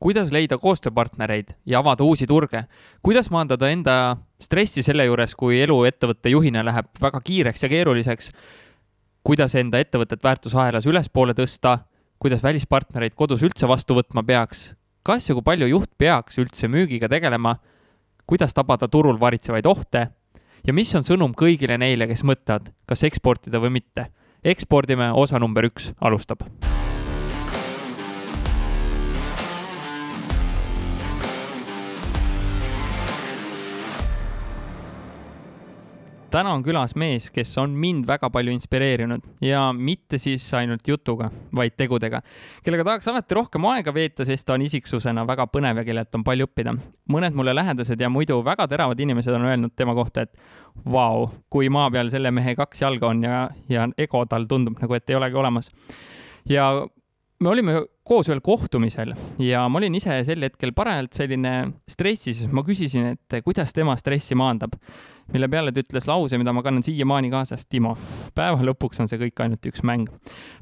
kuidas leida koostööpartnereid ja avada uusi turge, kuidas maandada enda stressi selle juures, kui elu ettevõtte juhina läheb väga kiireks ja keeruliseks, kuidas enda ettevõtet väärtusahelas ülespoole tõsta, kuidas välispartnereid kodus üldse vastu võtma peaks, kas ja kui palju juht peaks üldse müügiga tegelema, kuidas tabada turul varitsevaid ohte? ja mis on sõnum kõigile neile, kes mõtlevad, kas eksportida või mitte. ekspordime osa number üks alustab täna on külas mees, kes on mind väga palju inspireerinud ja mitte siis ainult jutuga, vaid tegudega, kellega tahaks alati rohkem aega veeta, sest ta on isiksusena väga põnev ja kellelt on palju õppida. mõned mulle lähedased ja muidu väga teravad inimesed on öelnud tema kohta, et vau, kui maa peal selle mehe kaks jalga on ja, ja ego tal tundub nagu, et ei olegi olemas. ja me olime koos ühel kohtumisel ja ma olin ise sel hetkel parajalt selline stressis, ma küsisin, et kuidas tema stressi maandab mille peale ta ütles lause, mida ma kannan siiamaani kaasas. Timo, päeva lõpuks on see kõik ainult üks mäng.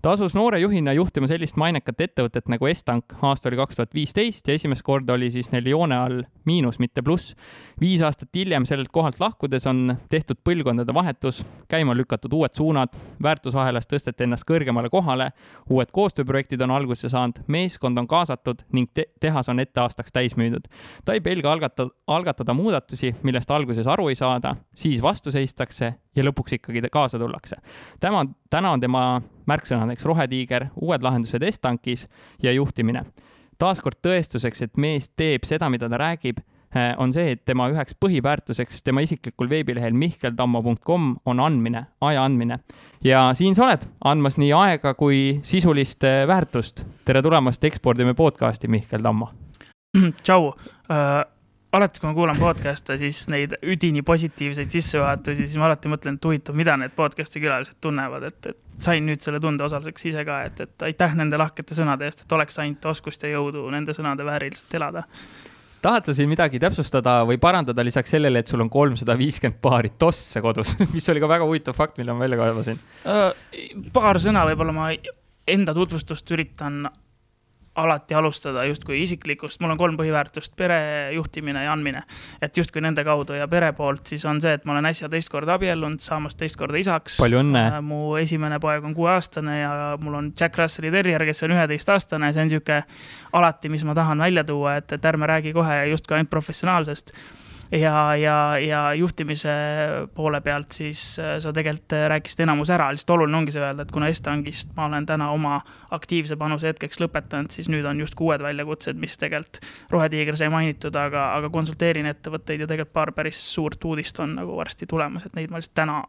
ta asus noore juhina juhtima sellist mainekat ettevõtet nagu Estank, aasta oli kaks tuhat viisteist ja esimest korda oli siis neil joone all miinus, mitte pluss. viis aastat hiljem sellelt kohalt lahkudes on tehtud põlvkondade vahetus, käima lükatud uued suunad, väärtusahelas tõsteti ennast kõrgemale kohale, uued koostööprojektid on alguse saanud, meeskond on kaasatud ning te tehas on ette aastaks täis müüdud. ta ei pelga algatada, algatada muudatusi, millest alguses aru ei saada siis vastu seistakse ja lõpuks ikkagi kaasa tullakse. tema, täna on tema märksõnadeks rohetiiger, uued lahendused Estankis ja juhtimine. taaskord tõestuseks, et mees teeb seda, mida ta räägib, eh, on see, et tema üheks põhiväärtuseks tema isiklikul veebilehel mihkeltammo.com on andmine, aja andmine. ja siin sa oled, andmas nii aega kui sisulist eh, väärtust. tere tulemast Ekspordime podcasti, Mihkel Tammo. tšau uh alati, kui ma kuulan podcast'e, siis neid üdini positiivseid sissejuhatusi, siis ma alati mõtlen, et huvitav, mida need podcast'i külalised tunnevad, et, et sain nüüd selle tunde osaliseks ise ka, et, et aitäh nende lahkete sõnade eest, et oleks ainult oskust ja jõudu nende sõnade vääriliselt elada. tahad sa siin midagi täpsustada või parandada lisaks sellele, et sul on kolmsada viiskümmend paari tosse kodus mis oli ka väga huvitav fakt, mille ma välja kaevasin uh,? paar sõna võib-olla ma enda tutvustust üritan alati alustada justkui isiklikust, mul on kolm põhiväärtust, pere, juhtimine ja andmine. et justkui nende kaudu ja pere poolt siis on see, et ma olen äsja teist korda abiellunud, saamas teist korda isaks. palju õnne! Äh, mu esimene poeg on kuueaastane ja mul on Jack Russelli terrier, kes on üheteistaastane, see on niisugune alati, mis ma tahan välja tuua, et, et ärme räägi kohe justkui ainult professionaalsest ja, ja, ja juhtimise poole pealt siis äh, sa tegelikult äh, rääkisid enamus ära, lihtsalt oluline ongi see öelda, et kuna Estangist ma olen täna oma aktiivse panuse hetkeks lõpetanud, siis nüüd on justkui uued väljakutsed, mis tegelikult Rohetiiger sai mainitud, aga, aga konsulteerin ettevõtteid ja tegelikult paar päris suurt uudist on nagu varsti tulemas, et neid ma lihtsalt täna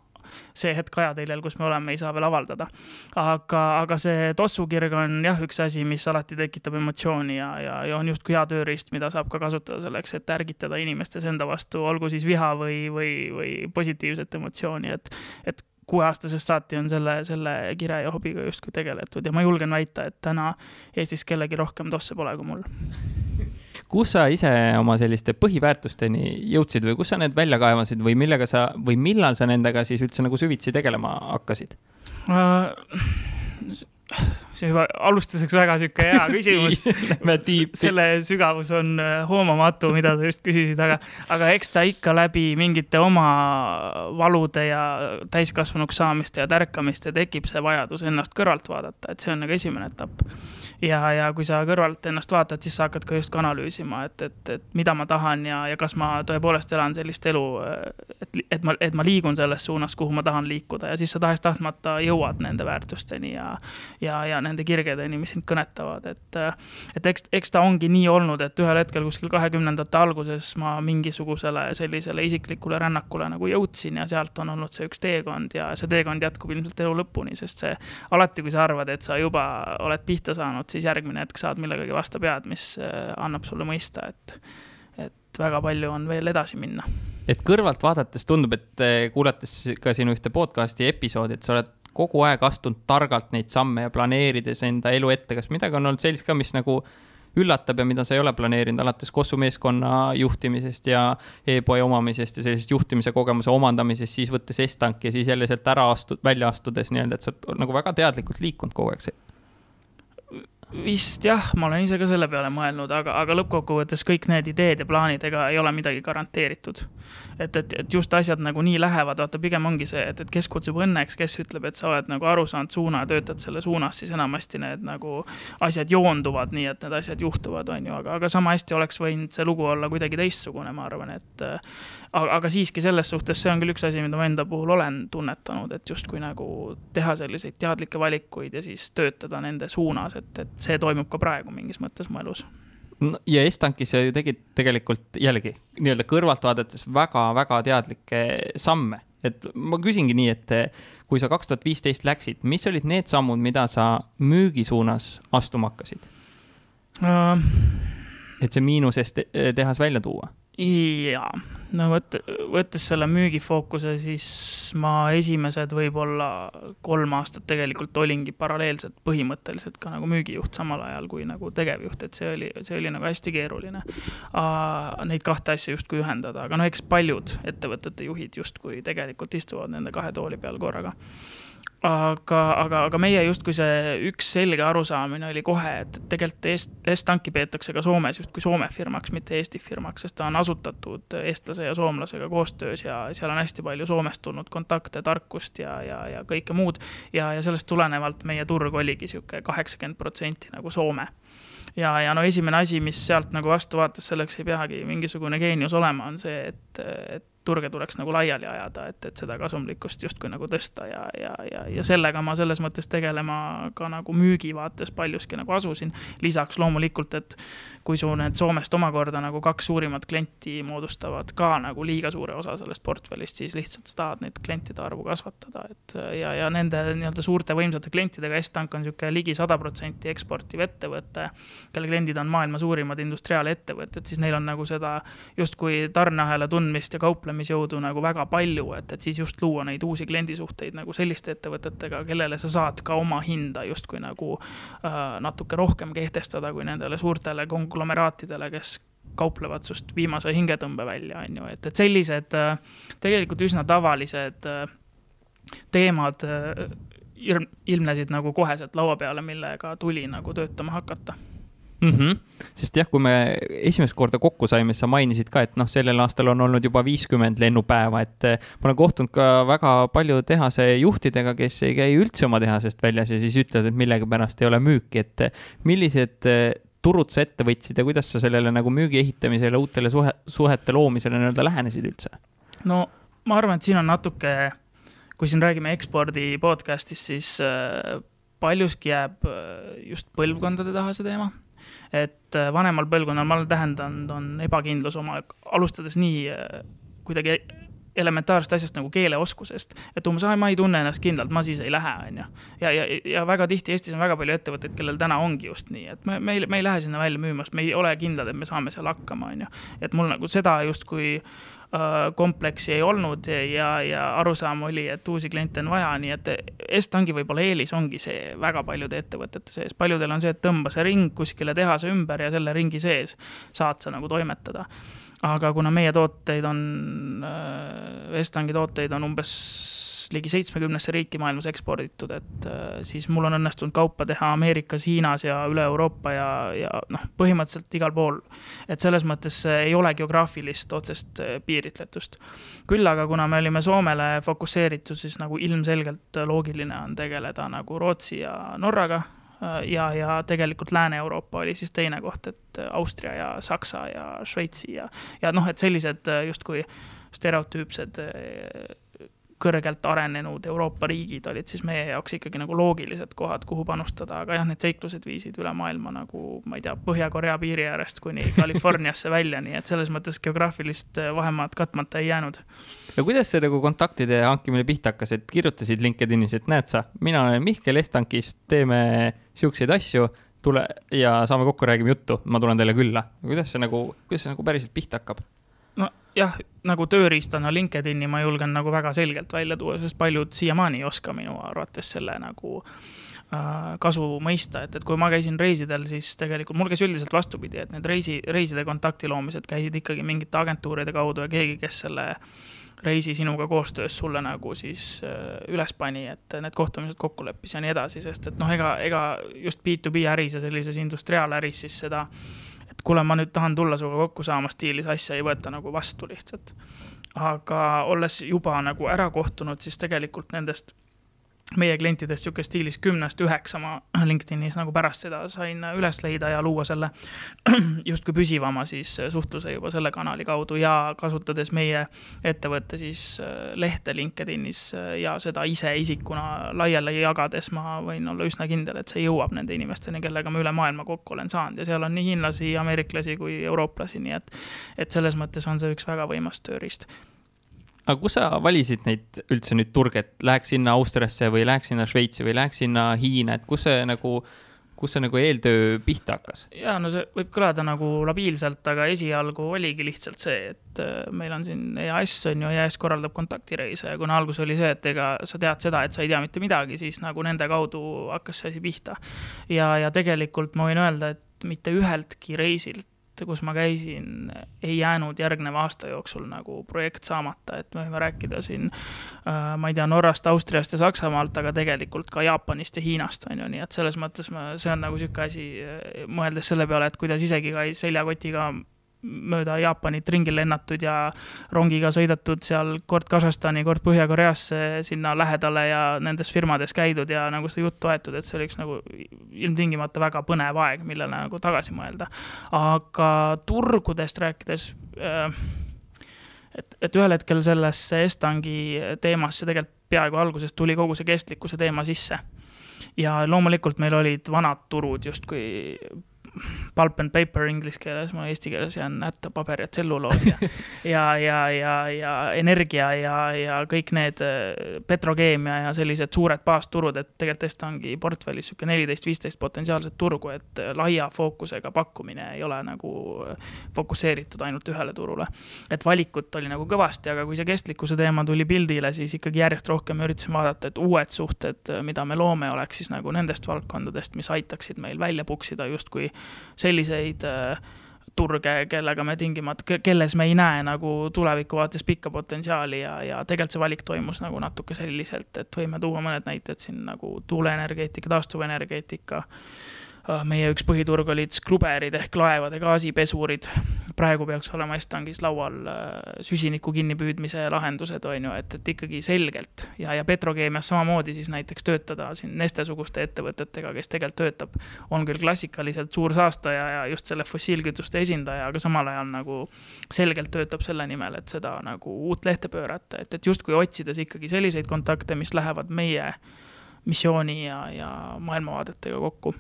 see hetk ajateljel, kus me oleme, ei saa veel avaldada. aga, aga see tossukirg on jah, üks asi, mis alati tekitab emotsiooni ja, ja, ja on justkui hea tööriist, mida saab ka kasutada selleks, et ärgitada inimestes enda vastu, olgu siis viha või, või, või positiivset emotsiooni, et, et kuueaastasest saati on selle, selle kire ja hobiga justkui tegeletud ja ma julgen väita, et täna Eestis kellelgi rohkem tosse pole kui mul kus sa ise oma selliste põhiväärtusteni jõudsid või kus sa need välja kaevasid või millega sa või millal sa nendega siis üldse nagu süvitsi tegelema hakkasid uh,? See juba alustuseks väga sihuke hea küsimus. Selle sügavus on äh, hoomamatu, mida sa just küsisid, aga, aga eks ta ikka läbi mingite oma valude ja täiskasvanuks saamiste ja tärkamiste tekib see vajadus ennast kõrvalt vaadata, et see on nagu esimene etapp. Ja, ja kui sa kõrvalt ennast vaatad, siis sa hakkad ka justkui analüüsima, et, et, et mida ma tahan ja, ja kas ma tõepoolest elan sellist elu, et, et ma, et ma liigun selles suunas, kuhu ma tahan liikuda ja siis sa tahes-tahtmata jõuad nende väärtusteni ja, ja, ja nende kirgedeni, mis sind kõnetavad, et, et eks, eks ta ongi nii olnud, et ühel hetkel kuskil kahekümnendate alguses ma mingisugusele sellisele isiklikule rännakule nagu jõudsin ja sealt on olnud see üks teekond ja see teekond jätkub ilmselt elu lõpuni, sest see alati, kui sa arvad, et sa juba oled pihta saanud, siis järgmine hetk saad millegagi vastu pead, mis äh, annab sulle mõista, et, et väga palju on veel edasi minna. et kõrvalt vaadates tundub, et äh, kuulates ka sinu ühte podcast'i episoodi, et sa oled kogu aeg astunud targalt neid samme ja planeerides enda elu ette, kas midagi on olnud sellist ka, mis nagu üllatab ja mida sa ei ole planeerinud, alates Kossu meeskonna juhtimisest ja e-poe omamisest ja sellisest juhtimise kogemuse omandamisest, siis võttes Estanki ja siis jälle sealt ära astud, välja astudes nii-öelda, et sa oled nagu väga teadlikult liikunud kogu aeg vist jah, ma olen ise ka selle peale mõelnud, aga, aga lõppkokkuvõttes kõik need ideed ja plaanid, ega ei ole midagi garanteeritud. Et, et, et just asjad nagu nii lähevad, vaata, pigem ongi see, et, et kes kutsub õnneks, kes ütleb, et sa oled nagu aru saanud suuna töötad selle suunas, siis enamasti need nagu asjad joonduvad nii, et need asjad juhtuvad, on ju, aga, aga sama hästi oleks võinud see lugu olla kuidagi teistsugune, ma arvan, et aga, aga siiski selles suhtes see on küll üks asi, mida ma enda puhul olen tunnetanud, et justkui nagu teha selliseid teadlikke valikuid ja siis töötada nende suunas, et, et see toimub ka praegu mingis mõttes mu elus no, ja Estankis sa ju tegid tegelikult jällegi nii-öelda kõrvalt vaadates väga-väga teadlikke samme, et ma küsingi nii, et kui sa kaks tuhat viisteist läksid, mis olid need sammud, mida sa müügi suunas astuma hakkasid? Uh...? et see miinusest tehas välja tuua jaa, no võt-, võttes selle müügifookuse, siis ma esimesed võib-olla kolm aastat tegelikult olingi paralleelselt põhimõtteliselt ka nagu müügijuht samal ajal kui nagu tegevjuht, et see oli, see oli nagu hästi keeruline. Neid kahte asja justkui ühendada, aga no eks paljud ettevõtete juhid justkui tegelikult istuvad nende kahe tooli peal korraga aga, aga, aga meie justkui see üks selge arusaamine oli kohe, et tegelikult Est-, Est-Tanki peetakse ka Soomes justkui Soome firmaks, mitte Eesti firmaks, sest ta on asutatud eestlase ja soomlasega koostöös ja seal on hästi palju Soomest tulnud kontakte, tarkust ja, ja, ja kõike muud. ja, ja sellest tulenevalt meie turg oligi sihuke kaheksakümmend protsenti nagu Soome ja, ja no esimene asi, mis sealt nagu vastu vaatas, selleks ei peagi mingisugune geenius olema, on see, et, et turge tuleks nagu laiali ajada, et, et seda kasumlikkust justkui nagu tõsta ja, ja, ja, ja sellega ma selles mõttes tegelema ka nagu müügi vaates paljuski nagu asusin. lisaks loomulikult, et kui su need Soomest omakorda nagu kaks suurimat klienti moodustavad ka nagu liiga suure osa sellest portfellist, siis lihtsalt sa tahad neid klientide arvu kasvatada, et ja, ja nende nii-öelda suurte võimsate klientidega, Estank on niisugune ligi sada protsenti eksportiv ettevõte, kelle kliendid on maailma suurimad industriaalettevõtted, siis neil on nagu seda justkui tarneahela tundmist ja kauplemist kauplemisjõudu nagu väga palju, et, et siis just luua neid uusi kliendisuhteid nagu selliste ettevõtetega, kellele sa saad ka oma hinda justkui nagu äh, natuke rohkem kehtestada kui nendele suurtele konglomeraatidele, kes kauplevad sust viimase hingetõmbe välja, on ju, et, et sellised äh, tegelikult üsna tavalised äh, teemad äh, ilmnesid nagu koheselt laua peale, millega tuli nagu töötama hakata mm. -hmm. sest jah, kui me esimest korda kokku saime, siis sa mainisid ka, et noh, sellel aastal on olnud juba viiskümmend lennupäeva, et eh, ma olen kohtunud ka väga palju tehase juhtidega, kes ei käi üldse oma tehasest väljas ja siis ütlevad, et millegipärast ei ole müüki, et eh, millised eh, turud sa ette võtsid ja kuidas sa sellele nagu müügi ehitamisele, uutele suhe, suhete loomisele nii-öelda lähenesid üldse? no ma arvan, et siin on natuke, kui siin räägime ekspordi podcast'ist, siis paljuski jääb just põlvkondade taha see teema et äh, vanemal põlvkonnal ma olen tähendanud, on ebakindlus oma, alustades nii äh, kuidagi elementaarsest asjast nagu keeleoskusest. et umbes, ma ei tunne ennast kindlalt, ma siis ei lähe, on ju. ja, ja, ja väga tihti Eestis on väga palju ettevõtteid, kellel täna ongi just nii, et me, me ei, me ei lähe sinna välja müüma, sest me ei ole kindlad, et me saame seal hakkama, on ju. et mul nagu seda justkui Äh, kompleksi ei olnud ja, ja arusaam oli, et uusi kliente on vaja, nii et Est-Tangi võib-olla eelis ongi see väga paljude ettevõtete sees, paljudel on see, et tõmba see ring kuskile tehase ümber ja selle ringi sees saad sa nagu toimetada aga kuna meie tooteid on, äh, Est-Tangi tooteid on umbes ligi seitsmekümnesse riiki maailmas eksporditud, et äh, siis mul on õnnestunud kaupa teha Ameerikas, Hiinas ja üle Euroopa ja, ja noh, põhimõtteliselt igal pool. et selles mõttes ei ole geograafilist otsest äh, piiritletust. küll aga, kuna me olime Soomele fokusseeritud, siis nagu ilmselgelt loogiline on tegeleda nagu Rootsi ja Norraga ja, ja tegelikult Lääne-Euroopa oli siis teine koht, et Austria ja Saksa ja Šveitsi ja, ja noh, et sellised justkui stereotüüpsed kõrgelt arenenud Euroopa riigid olid siis meie jaoks ikkagi nagu loogilised kohad, kuhu panustada, aga jah, need seiklused viisid üle maailma nagu ma ei tea, Põhja-Korea piiri äärest kuni Californiasse välja, nii et selles mõttes geograafilist äh, vahemaad katmata ei jäänud. no kuidas see nagu kontaktide hankimine pihta hakkas, et kirjutasid LinkedInis, et näed sa, mina olen Mihkel Estankist, teeme siukseid asju tule ja saame kokku, räägime juttu, ma tulen teile külla. kuidas see nagu, kuidas see nagu päriselt pihta hakkab? Jah, nagu tööriistana LinkedIn'i ma julgen nagu väga selgelt välja tuua, sest paljud siiamaani ei oska minu arvates selle nagu äh, kasu mõista, et, et kui ma käisin reisidel, siis tegelikult mul käis üldiselt vastupidi, et need reisi, reiside kontakti loomised käisid ikkagi mingite agentuuride kaudu ja keegi, kes selle reisi sinuga koostöös sulle nagu siis üles pani, et need kohtumised kokku leppis ja nii edasi, sest et noh, ega, ega just B2B äris ja sellises industriaaläris siis seda, et kuule, ma nüüd tahan tulla sinuga kokku saama stiilis asja ei võeta nagu vastu lihtsalt. aga olles juba nagu ära kohtunud, siis tegelikult nendest meie klientidest sihuke stiilis kümnest üheksa ma LinkedInis nagu pärast seda sain üles leida ja luua selle justkui püsivama siis suhtluse juba selle kanali kaudu ja kasutades meie ettevõtte siis äh, lehte LinkedInis äh, ja seda ise isikuna laiali jagades ma võin olla üsna kindel, et see jõuab nende inimesteni, kellega ma üle maailma kokku olen saanud. Ja seal on nii hiinlasi, ameeriklasi kui eurooplasi, nii et, et selles mõttes on see üks väga võimas tööriist aga kus sa valisid neid üldse nüüd turge, et läheks sinna Austriasse või läheks sinna Šveitsi või läheks sinna Hiina, et kus see nagu, kus see nagu eeltöö pihta hakkas? ja no see võib kõlada nagu labiilselt, aga esialgu oligi lihtsalt see, et äh, meil on siin EAS on ju, EAS korraldab kontaktireise ja kuna algus oli see, et ega sa tead seda, et sa ei tea mitte midagi, siis nagu nende kaudu hakkas see asi pihta. ja, ja tegelikult ma võin öelda, et mitte üheltki reisilt kus ma käisin, ei jäänud järgneva aasta jooksul nagu projekt saamata, et me võime rääkida siin äh,, ma ei tea, Norrast, Austriast ja Saksamaalt, aga tegelikult ka Jaapanist ja Hiinast on ju, nii et selles mõttes ma, see on nagu niisugune asi, mõeldes selle peale, et kuidas isegi ka seljakotiga mööda Jaapanit ringi lennatud ja rongiga sõidetud seal kord Kasahstani, kord Põhja-Koreasse sinna lähedale ja nendes firmades käidud ja nagu seda juttu aetud, et see oli üks nagu ilmtingimata väga põnev aeg, millele nagu tagasi mõelda. aga turgudest rääkides äh, et, et ühel hetkel sellesse Estangi teemasse tegelikult peaaegu algusest tuli kogu see kestlikkuse teema sisse. ja loomulikult meil olid vanad turud justkui pulp and paper inglise keeles, ma eesti keeles jään hätta, paber ja tselluloos ja, ja, ja, ja, ja energia ja, ja kõik need äh, petrokeemia ja sellised suured baasturud, et tegelikult Estangi portfellis sihuke neliteist, viisteist potentsiaalset turgu, et äh, laia fookusega pakkumine ei ole nagu äh, fokusseeritud ainult ühele turule. et valikut oli nagu kõvasti, aga kui see kestlikkuse teema tuli pildile, siis ikkagi järjest rohkem üritasime vaadata, et uued suhted, mida me loome, oleks siis nagu nendest valdkondadest, mis aitaksid meil välja puksida justkui selliseid äh, turge, kellega me tingimata, kelles me ei näe nagu tuleviku vaates pikka potentsiaali ja, ja tegelikult see valik toimus nagu natuke selliselt, et võime tuua mõned näited siin nagu tuuleenergeetika, taastuvenergeetika meie üks põhiturg olid skruberid ehk laevade gaasipesurid. praegu peaks olema Estangis laual äh, süsiniku kinnipüüdmise lahendused, on ju, et, et ikkagi selgelt. Ja, ja petrokeemias samamoodi siis näiteks töötada siin Neste-suguste ettevõtetega, kes tegelikult töötab, on küll klassikaliselt suur saastaja ja just selle fossiilkütuste esindaja, aga samal ajal nagu selgelt töötab selle nimel, et seda nagu uut lehte pöörata, et, et justkui otsides ikkagi selliseid kontakte, mis lähevad meie missiooni ja, ja maailmavaadetega kokku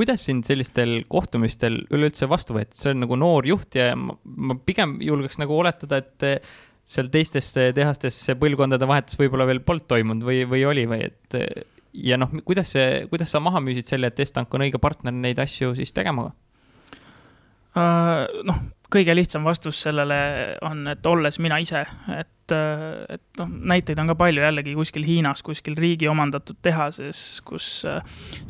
kuidas sind sellistel kohtumistel üleüldse vastu võeti, see on nagu noor juht ja ma, ma pigem julgeks nagu oletada, et eh, seal teistes tehastes see põlvkondade vahetus võib-olla veel polnud toimunud või, või oli või et eh, ja noh, kuidas see, kuidas sa maha müüsid selle, et Estank on õige partner neid asju siis tegema uh,? noh, kõige lihtsam vastus sellele on, et olles mina ise, et et, noh, näiteid on ka palju jällegi kuskil Hiinas, kuskil riigi omandatud tehases, kus äh,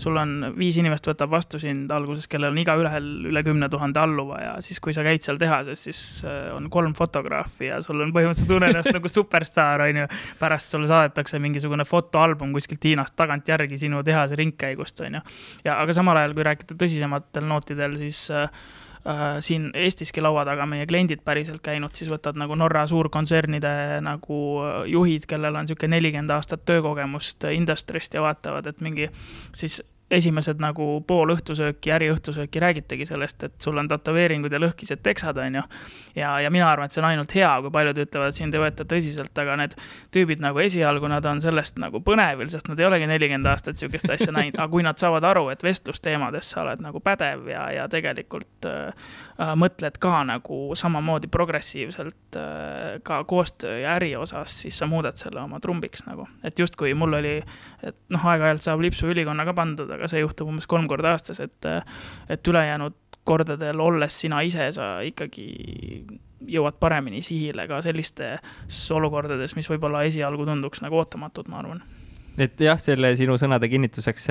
sul on viis inimest võtab vastu sind alguses, kellel on igaühel üle kümne tuhande alluva ja siis, kui sa käid seal tehases, siis äh, on kolm fotograafi ja sul on põhimõtteliselt tunne ennast nagu superstaar, on ju. pärast sulle saadetakse mingisugune fotoalbum kuskilt Hiinast tagantjärgi sinu tehase ringkäigust, on ju. ja aga samal ajal, kui rääkida tõsisematel nootidel, siis äh, siin Eestiski laua taga meie kliendid päriselt käinud, siis võtad nagu Norra suurkontsernide nagu äh, juhid, kellel on niisugune nelikümmend aastat töökogemust industrist ja vaatavad, et mingi siis esimesed nagu pool õhtusööki, äriõhtusööki räägitegi sellest, et sul on tätoveeringud ja lõhkised teksad, on ju. ja, ja mina arvan, et see on ainult hea, kui paljud ütlevad, sind ei võeta tõsiselt, aga need tüübid nagu esialgu, nad on sellest nagu põnevil, sest nad ei olegi nelikümmend aastat sihukest asja näinud, aga kui nad saavad aru, et vestlusteemades sa oled nagu pädev ja, ja tegelikult äh, äh, mõtled ka nagu samamoodi progressiivselt äh, ka koostöö ja äri osas, siis sa muudad selle oma trumbiks nagu. et justkui mul oli, et noh, aeg-ajalt saab lipsu ülikonnaga pandud, aga see juhtub umbes kolm korda aastas, et, et ülejäänud kordadel olles sina ise, sa ikkagi jõuad paremini sihile ka sellistes olukordades, mis võib-olla esialgu tunduks nagu ootamatud, ma arvan et jah, selle sinu sõnade kinnituseks,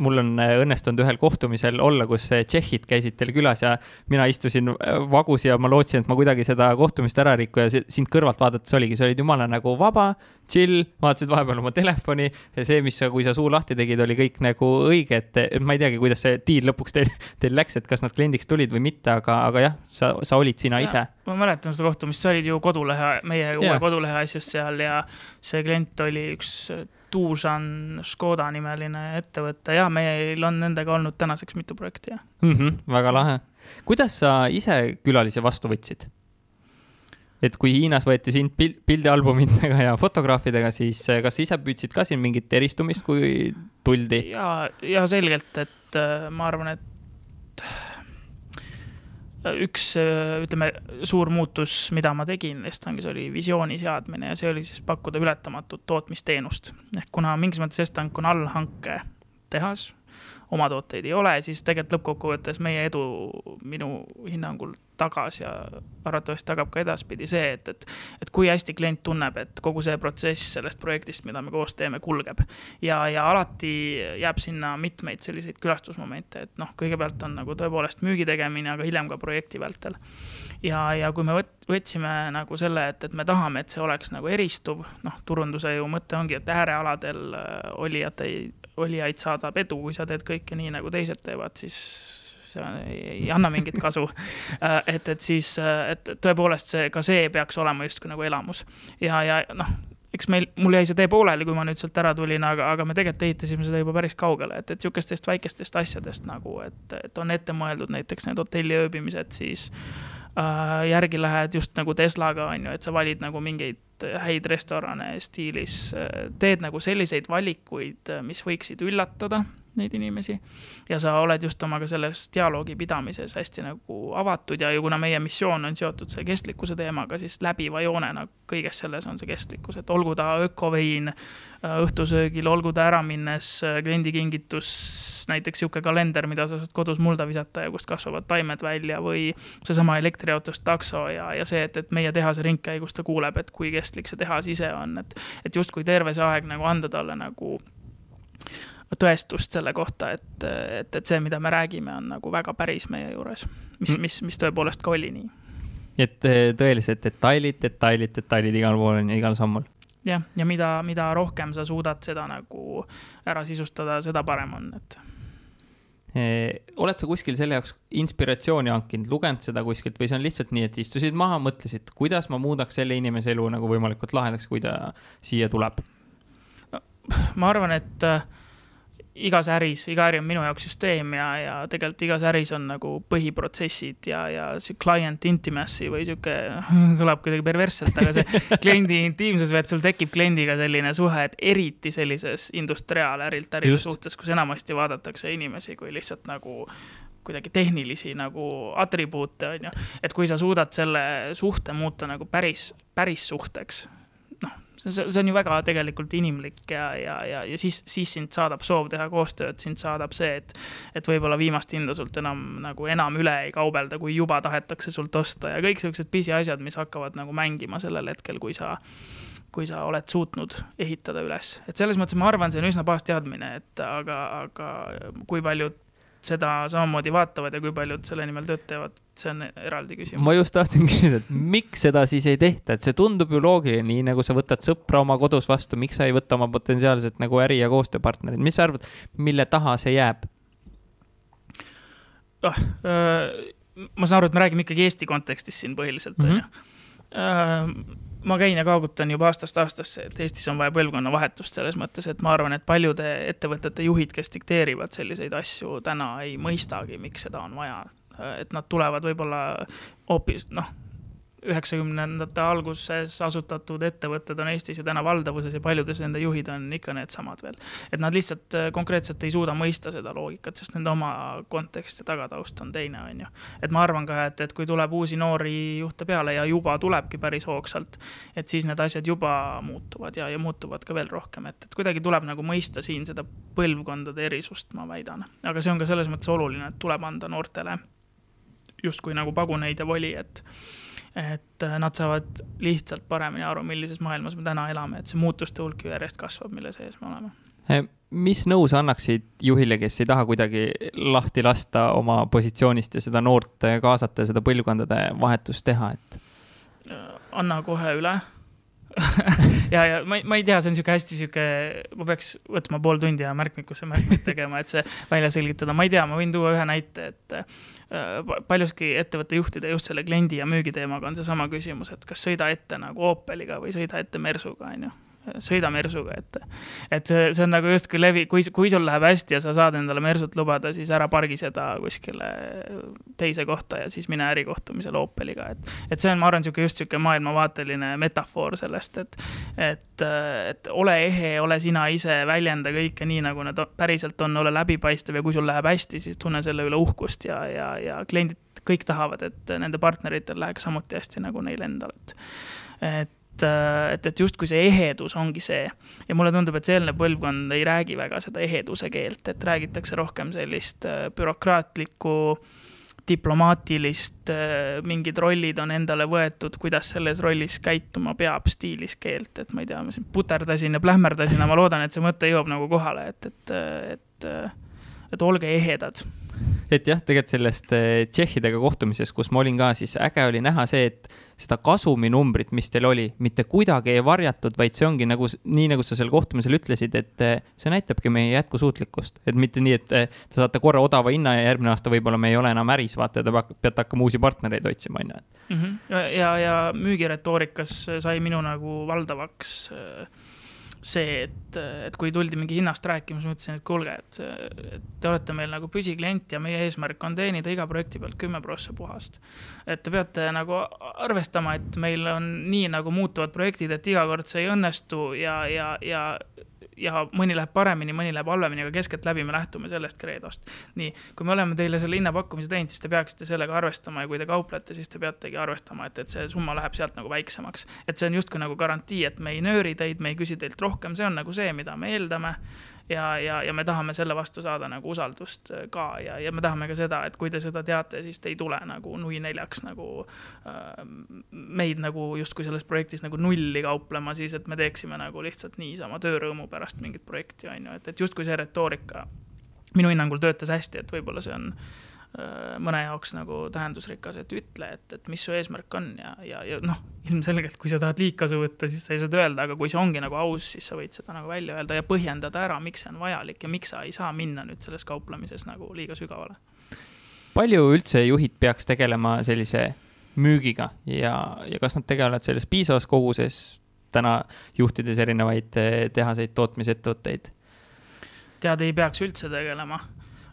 mul on õnnestunud ühel kohtumisel olla, kus tšehhid käisid teil külas ja mina istusin vagus ja ma lootsin, et ma kuidagi seda kohtumist ära riku ja sind kõrvalt vaadates oligi, sa olid jumala nagu vaba, chill, vaatasid vahepeal oma telefoni ja see, mis sa, kui sa suu lahti tegid, oli kõik nagu õige, et ma ei teagi, kuidas see diil lõpuks teil, teil läks, et kas nad kliendiks tulid või mitte, aga, aga jah, sa, sa olid sina ja, ise. ma mäletan seda kohtumist, sa olid ju kodulehe, meie uue kodulehe asjus seal ja see klient oli üks Tuusan Škoda nimeline ettevõte ja meil on nendega olnud tänaseks mitu projekti, jah mm. -hmm, väga lahe. kuidas sa ise külalisi vastu võtsid? et kui Hiinas võeti sind pildialbumitega ja fotograafidega, siis eh, kas ise püüdsid ka siin mingit eristumist, kui tuldi? ja, ja selgelt, et äh, ma arvan, et üks ütleme, suur muutus, mida ma tegin Estangis, oli visiooni seadmine ja see oli siis pakkuda ületamatut tootmisteenust. ehk kuna mingis mõttes Estang on allhanke tehas, oma tooteid ei ole, siis tegelikult lõppkokkuvõttes meie edu minu hinnangul tagas ja arvatavasti tagab ka edaspidi see, et, et, et kui hästi klient tunneb, et kogu see protsess sellest projektist, mida me koos teeme, kulgeb. ja, ja alati jääb sinna mitmeid selliseid külastusmomente, et noh, kõigepealt on nagu tõepoolest müügi tegemine, aga hiljem ka projekti vältel. ja, ja kui me võt-, võtsime nagu selle, et, et me tahame, et see oleks nagu eristuv, noh, turunduse ju mõte ongi, et äärealadel äh, olijate, olijaid saadab edu, kui sa teed kõike nii, nagu teised teevad, siis see ei, ei anna mingit kasu. Äh, et, et siis, äh, et tõepoolest see, ka see peaks olema justkui nagu elamus ja, ja noh eks meil, mul jäi see tee pooleli, kui ma nüüd sealt ära tulin, aga, aga me tegelikult ehitasime seda juba päris kaugele, et, et sihukestest väikestest asjadest nagu, et, et on ette mõeldud näiteks need hotelli ööbimised, siis järgi lähed just nagu Teslaga, on ju, et sa valid nagu mingeid häid restorane stiilis, äh, teed nagu selliseid valikuid, mis võiksid üllatada neid inimesi. ja sa oled just omaga selles dialoogi pidamises hästi nagu avatud ja, ja kuna meie missioon on seotud selle kestlikkuse teemaga, siis läbiva joonena kõiges selles on see kestlikkus, et olgu ta ökovein õhtusöögil, olgu ta ära minnes kliendikingitus, näiteks sihuke kalender, mida sa saad kodus mulda visata ja kust kasvavad taimed välja või seesama elektriautost takso ja, ja see, et, et meie tehase ringkäigus ta kuuleb, et kui kestlik see tehas ise on, et, et justkui terve see aeg nagu anda talle nagu tõestust selle kohta, et, et, et see, mida me räägime, on nagu väga päris meie juures, mis mm., mis, mis tõepoolest ka oli nii. et eh, tõelised detailid, detailid, detailid igal pool on ja igal sammul. jah, ja mida, mida rohkem sa suudad seda nagu ära sisustada, seda parem on, et Eh, oled sa kuskil selle jaoks inspiratsiooni hankinud, lugenud seda kuskilt või see on lihtsalt nii, et istusid maha, mõtlesid, kuidas ma muudaks selle inimese elu nagu võimalikult lahedaks, kui ta siia tuleb no,? ma arvan, et igas äris, iga äri on minu jaoks süsteem ja, ja tegelikult igas äris on nagu põhiprotsessid ja, ja see client intimacy või sihuke, kõlab kuidagi perversselt, aga see kliendi intiimsus või et sul tekib kliendiga selline suhe, et eriti sellises industriaalärilt äri suhtes, kus enamasti vaadatakse inimesi kui lihtsalt nagu kuidagi tehnilisi nagu atribuute, on ju. et kui sa suudad selle suhte muuta nagu päris, päris suhteks, see, see on ju väga tegelikult inimlik ja, ja, ja, ja siis, siis sind saadab soov teha koostööd, sind saadab see, et, et võib-olla viimast hinda sult enam nagu enam üle ei kaubelda, kui juba tahetakse sult osta ja kõik siuksed pisiasjad, mis hakkavad nagu mängima sellel hetkel, kui sa kui sa oled suutnud ehitada üles, et selles mõttes ma arvan, see on üsna baasteadmine, et aga, aga kui paljud seda samamoodi vaatavad ja kui paljud selle nimel tööd teevad, see on eraldi küsimus. ma just tahtsin küsida, et miks seda siis ei tehta, et see tundub ju loogiline, nii nagu sa võtad sõpra oma kodus vastu, miks sa ei võta oma potentsiaalset nagu äri- ja koostööpartnerit, mis sa arvad, mille taha see jääb oh,? ma saan aru, et me räägime ikkagi Eesti kontekstis siin põhiliselt, on ju ma käin ja kaagutan juba aastast aastasse, et Eestis on vaja põlvkonnavahetust selles mõttes, et ma arvan, et paljude ettevõtete juhid, kes dikteerivad selliseid asju, täna ei mõistagi, miks seda on vaja. et nad tulevad võib-olla hoopis noh üheksakümnendate alguses asutatud ettevõtted on Eestis ju täna valdavuses ja paljudes nende juhid on ikka needsamad veel. et nad lihtsalt äh, konkreetselt ei suuda mõista seda loogikat, sest nende oma kontekst ja tagataust on teine, on ju. et ma arvan ka, et, et kui tuleb uusi noori juhte peale ja juba tulebki päris hoogsalt, et siis need asjad juba muutuvad ja, ja muutuvad ka veel rohkem, et, et kuidagi tuleb nagu mõista siin seda põlvkondade erisust, ma väidan. aga see on ka selles mõttes oluline, et tuleb anda noortele justkui nagu paguneid ja voli, et et äh, nad saavad lihtsalt paremini aru, millises maailmas me täna elame, et see muutuste hulk ju järjest kasvab, mille sees me oleme. Mis nõu sa annaksid juhile, kes ei taha kuidagi lahti lasta oma positsioonist ja seda noort kaasata ja seda põlvkondade vahetust teha, et? anna kohe üle ja, ja ma, ma ei tea, see on sihuke hästi sihuke, ma peaks võtma pool tundi ja märkmikusse märkmeid tegema, et see välja selgitada, ma ei tea, ma võin tuua ühe näite, et äh, paljuski ettevõtte juhtide just selle kliendi ja müügi teemaga on seesama küsimus, et kas sõida ette nagu Opeliga või sõida ette Mersuga, on ju sõida mersuga, et. et see, see on nagu justkui levi, kui, kui sul läheb hästi ja sa saad endale mersut lubada, siis ära pargi seda kuskile teise kohta ja siis mine ärikohtumisele Opeliga, et. et see on, ma arvan, sihuke just sihuke maailmavaateline metafoor sellest, et, et, et ole ehe, ole sina ise, väljenda kõike nii, nagu nad päriselt on, ole läbipaistev ja kui sul läheb hästi, siis tunne selle üle uhkust ja, ja, ja kliendid kõik tahavad, et nende partneritel läheks samuti hästi nagu neil endal, et, et et, et, et justkui see ehedus ongi see. ja mulle tundub, et see eelnev põlvkond ei räägi väga seda eheduse keelt, et räägitakse rohkem sellist äh, bürokraatlikku, diplomaatilist, äh, mingid rollid on endale võetud, kuidas selles rollis käituma peab stiilis keelt, et ma ei tea, ma siin puterdasin ja plähmerdasin, aga ma loodan, et see mõte jõuab nagu kohale, et, et, et, et olge ehedad et jah, tegelikult sellest äh, tšehhidega kohtumisest, kus ma olin ka, siis äge oli näha see, et seda kasuminumbrit, mis teil oli, mitte kuidagi ei varjatud, vaid see ongi nagu, nii nagu sa seal kohtumisel ütlesid, et eh, see näitabki meie jätkusuutlikkust. et mitte nii, et eh, te saate korra odava hinna ja järgmine aasta võib-olla me ei ole enam äris, vaata, te peate hakkama uusi partnereid otsima, on ju. Mhm. ja, ja müügiretoorikas sai minu nagu valdavaks äh, see, et, et kui tuldi mingi hinnast rääkima, siis ma ütlesin, et kuulge, et, et te olete meil nagu püsiklient ja meie eesmärk on teenida iga projekti pealt kümme prossa puhast. et te peate nagu arvestama, et meil on nii nagu muutuvad projektid, et iga kord see ei õnnestu ja, ja, ja ja mõni läheb paremini, mõni läheb halvemini, aga keskeltläbi me lähtume sellest kreedost. nii, kui me oleme teile selle hinnapakkumise teinud, siis te peaksite sellega arvestama ja kui te kauplete, siis te peategi arvestama, et, et see summa läheb sealt nagu väiksemaks. et see on justkui nagu garantii, et me ei nööri teid, me ei küsi teilt rohkem, see on nagu see, mida me eeldame ja, ja, ja me tahame selle vastu saada nagu usaldust äh, ka. Ja, ja me tahame ka seda, et kui te seda teate, siis te ei tule nagu nui neljaks nagu äh, meid nagu justkui selles projektis nagu nulli kauplema, siis et me teeksime nagu lihtsalt niisama töörõõmu pärast mingit projekti, on ju, et, et justkui see retoorika minu hinnangul töötas hästi, et võib-olla see on mõne jaoks nagu tähendusrikas, et ütle, et, et mis su eesmärk on ja, ja, ja noh, ilmselgelt, kui sa tahad liigkasu võtta, siis sa ei saa seda öelda, aga kui see ongi nagu aus, siis sa võid seda nagu välja öelda ja põhjendada ära, miks see on vajalik ja miks sa ei saa minna nüüd selles kauplemises nagu liiga sügavale. palju üldse juhid peaks tegelema sellise müügiga ja, ja kas nad tegelevad selles piisavas koguses täna juhtides erinevaid eh, tehaseid, tootmisettevõtteid? tead, ei peaks üldse tegelema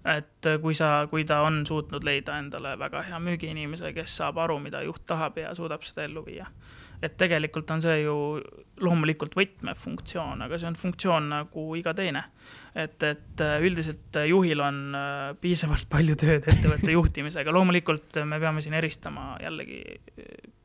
et kui sa, kui ta on suutnud leida endale väga hea müügiinimese, kes saab aru, mida juht tahab ja suudab seda ellu viia. et tegelikult on see ju loomulikult võtmefunktsioon, aga see on funktsioon nagu iga teine. et, et üldiselt juhil on äh, piisavalt palju tööd ettevõtte juhtimisega, loomulikult me peame siin eristama jällegi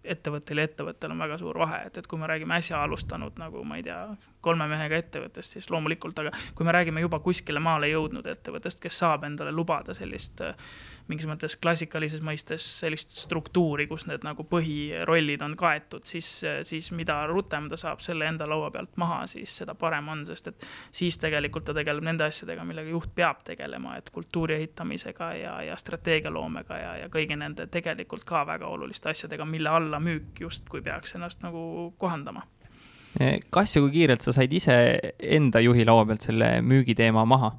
ettevõttel ja ettevõttel on väga suur vahe, et, et kui me räägime äsja alustanud nagu ma ei tea, kolme mehega ettevõttest, siis loomulikult, aga kui me räägime juba kuskile maale jõudnud ettevõttest, kes saab endale lubada sellist mingis mõttes klassikalises mõistes sellist struktuuri, kus need nagu põhirollid on kaetud, siis, siis mida rutem ta saab selle enda laua pealt maha, siis seda parem on, sest et siis tegelikult ta tegeleb nende asjadega, millega juht peab tegelema, et kultuuri ehitamisega ja, ja strateegialoomega ja, ja kõigi nende tegelikult ka väga oluliste asjadega, mille alla müük justkui peaks ennast nagu kohandama kas ja kui kiirelt sa said ise enda juhi laua pealt selle müügiteema maha?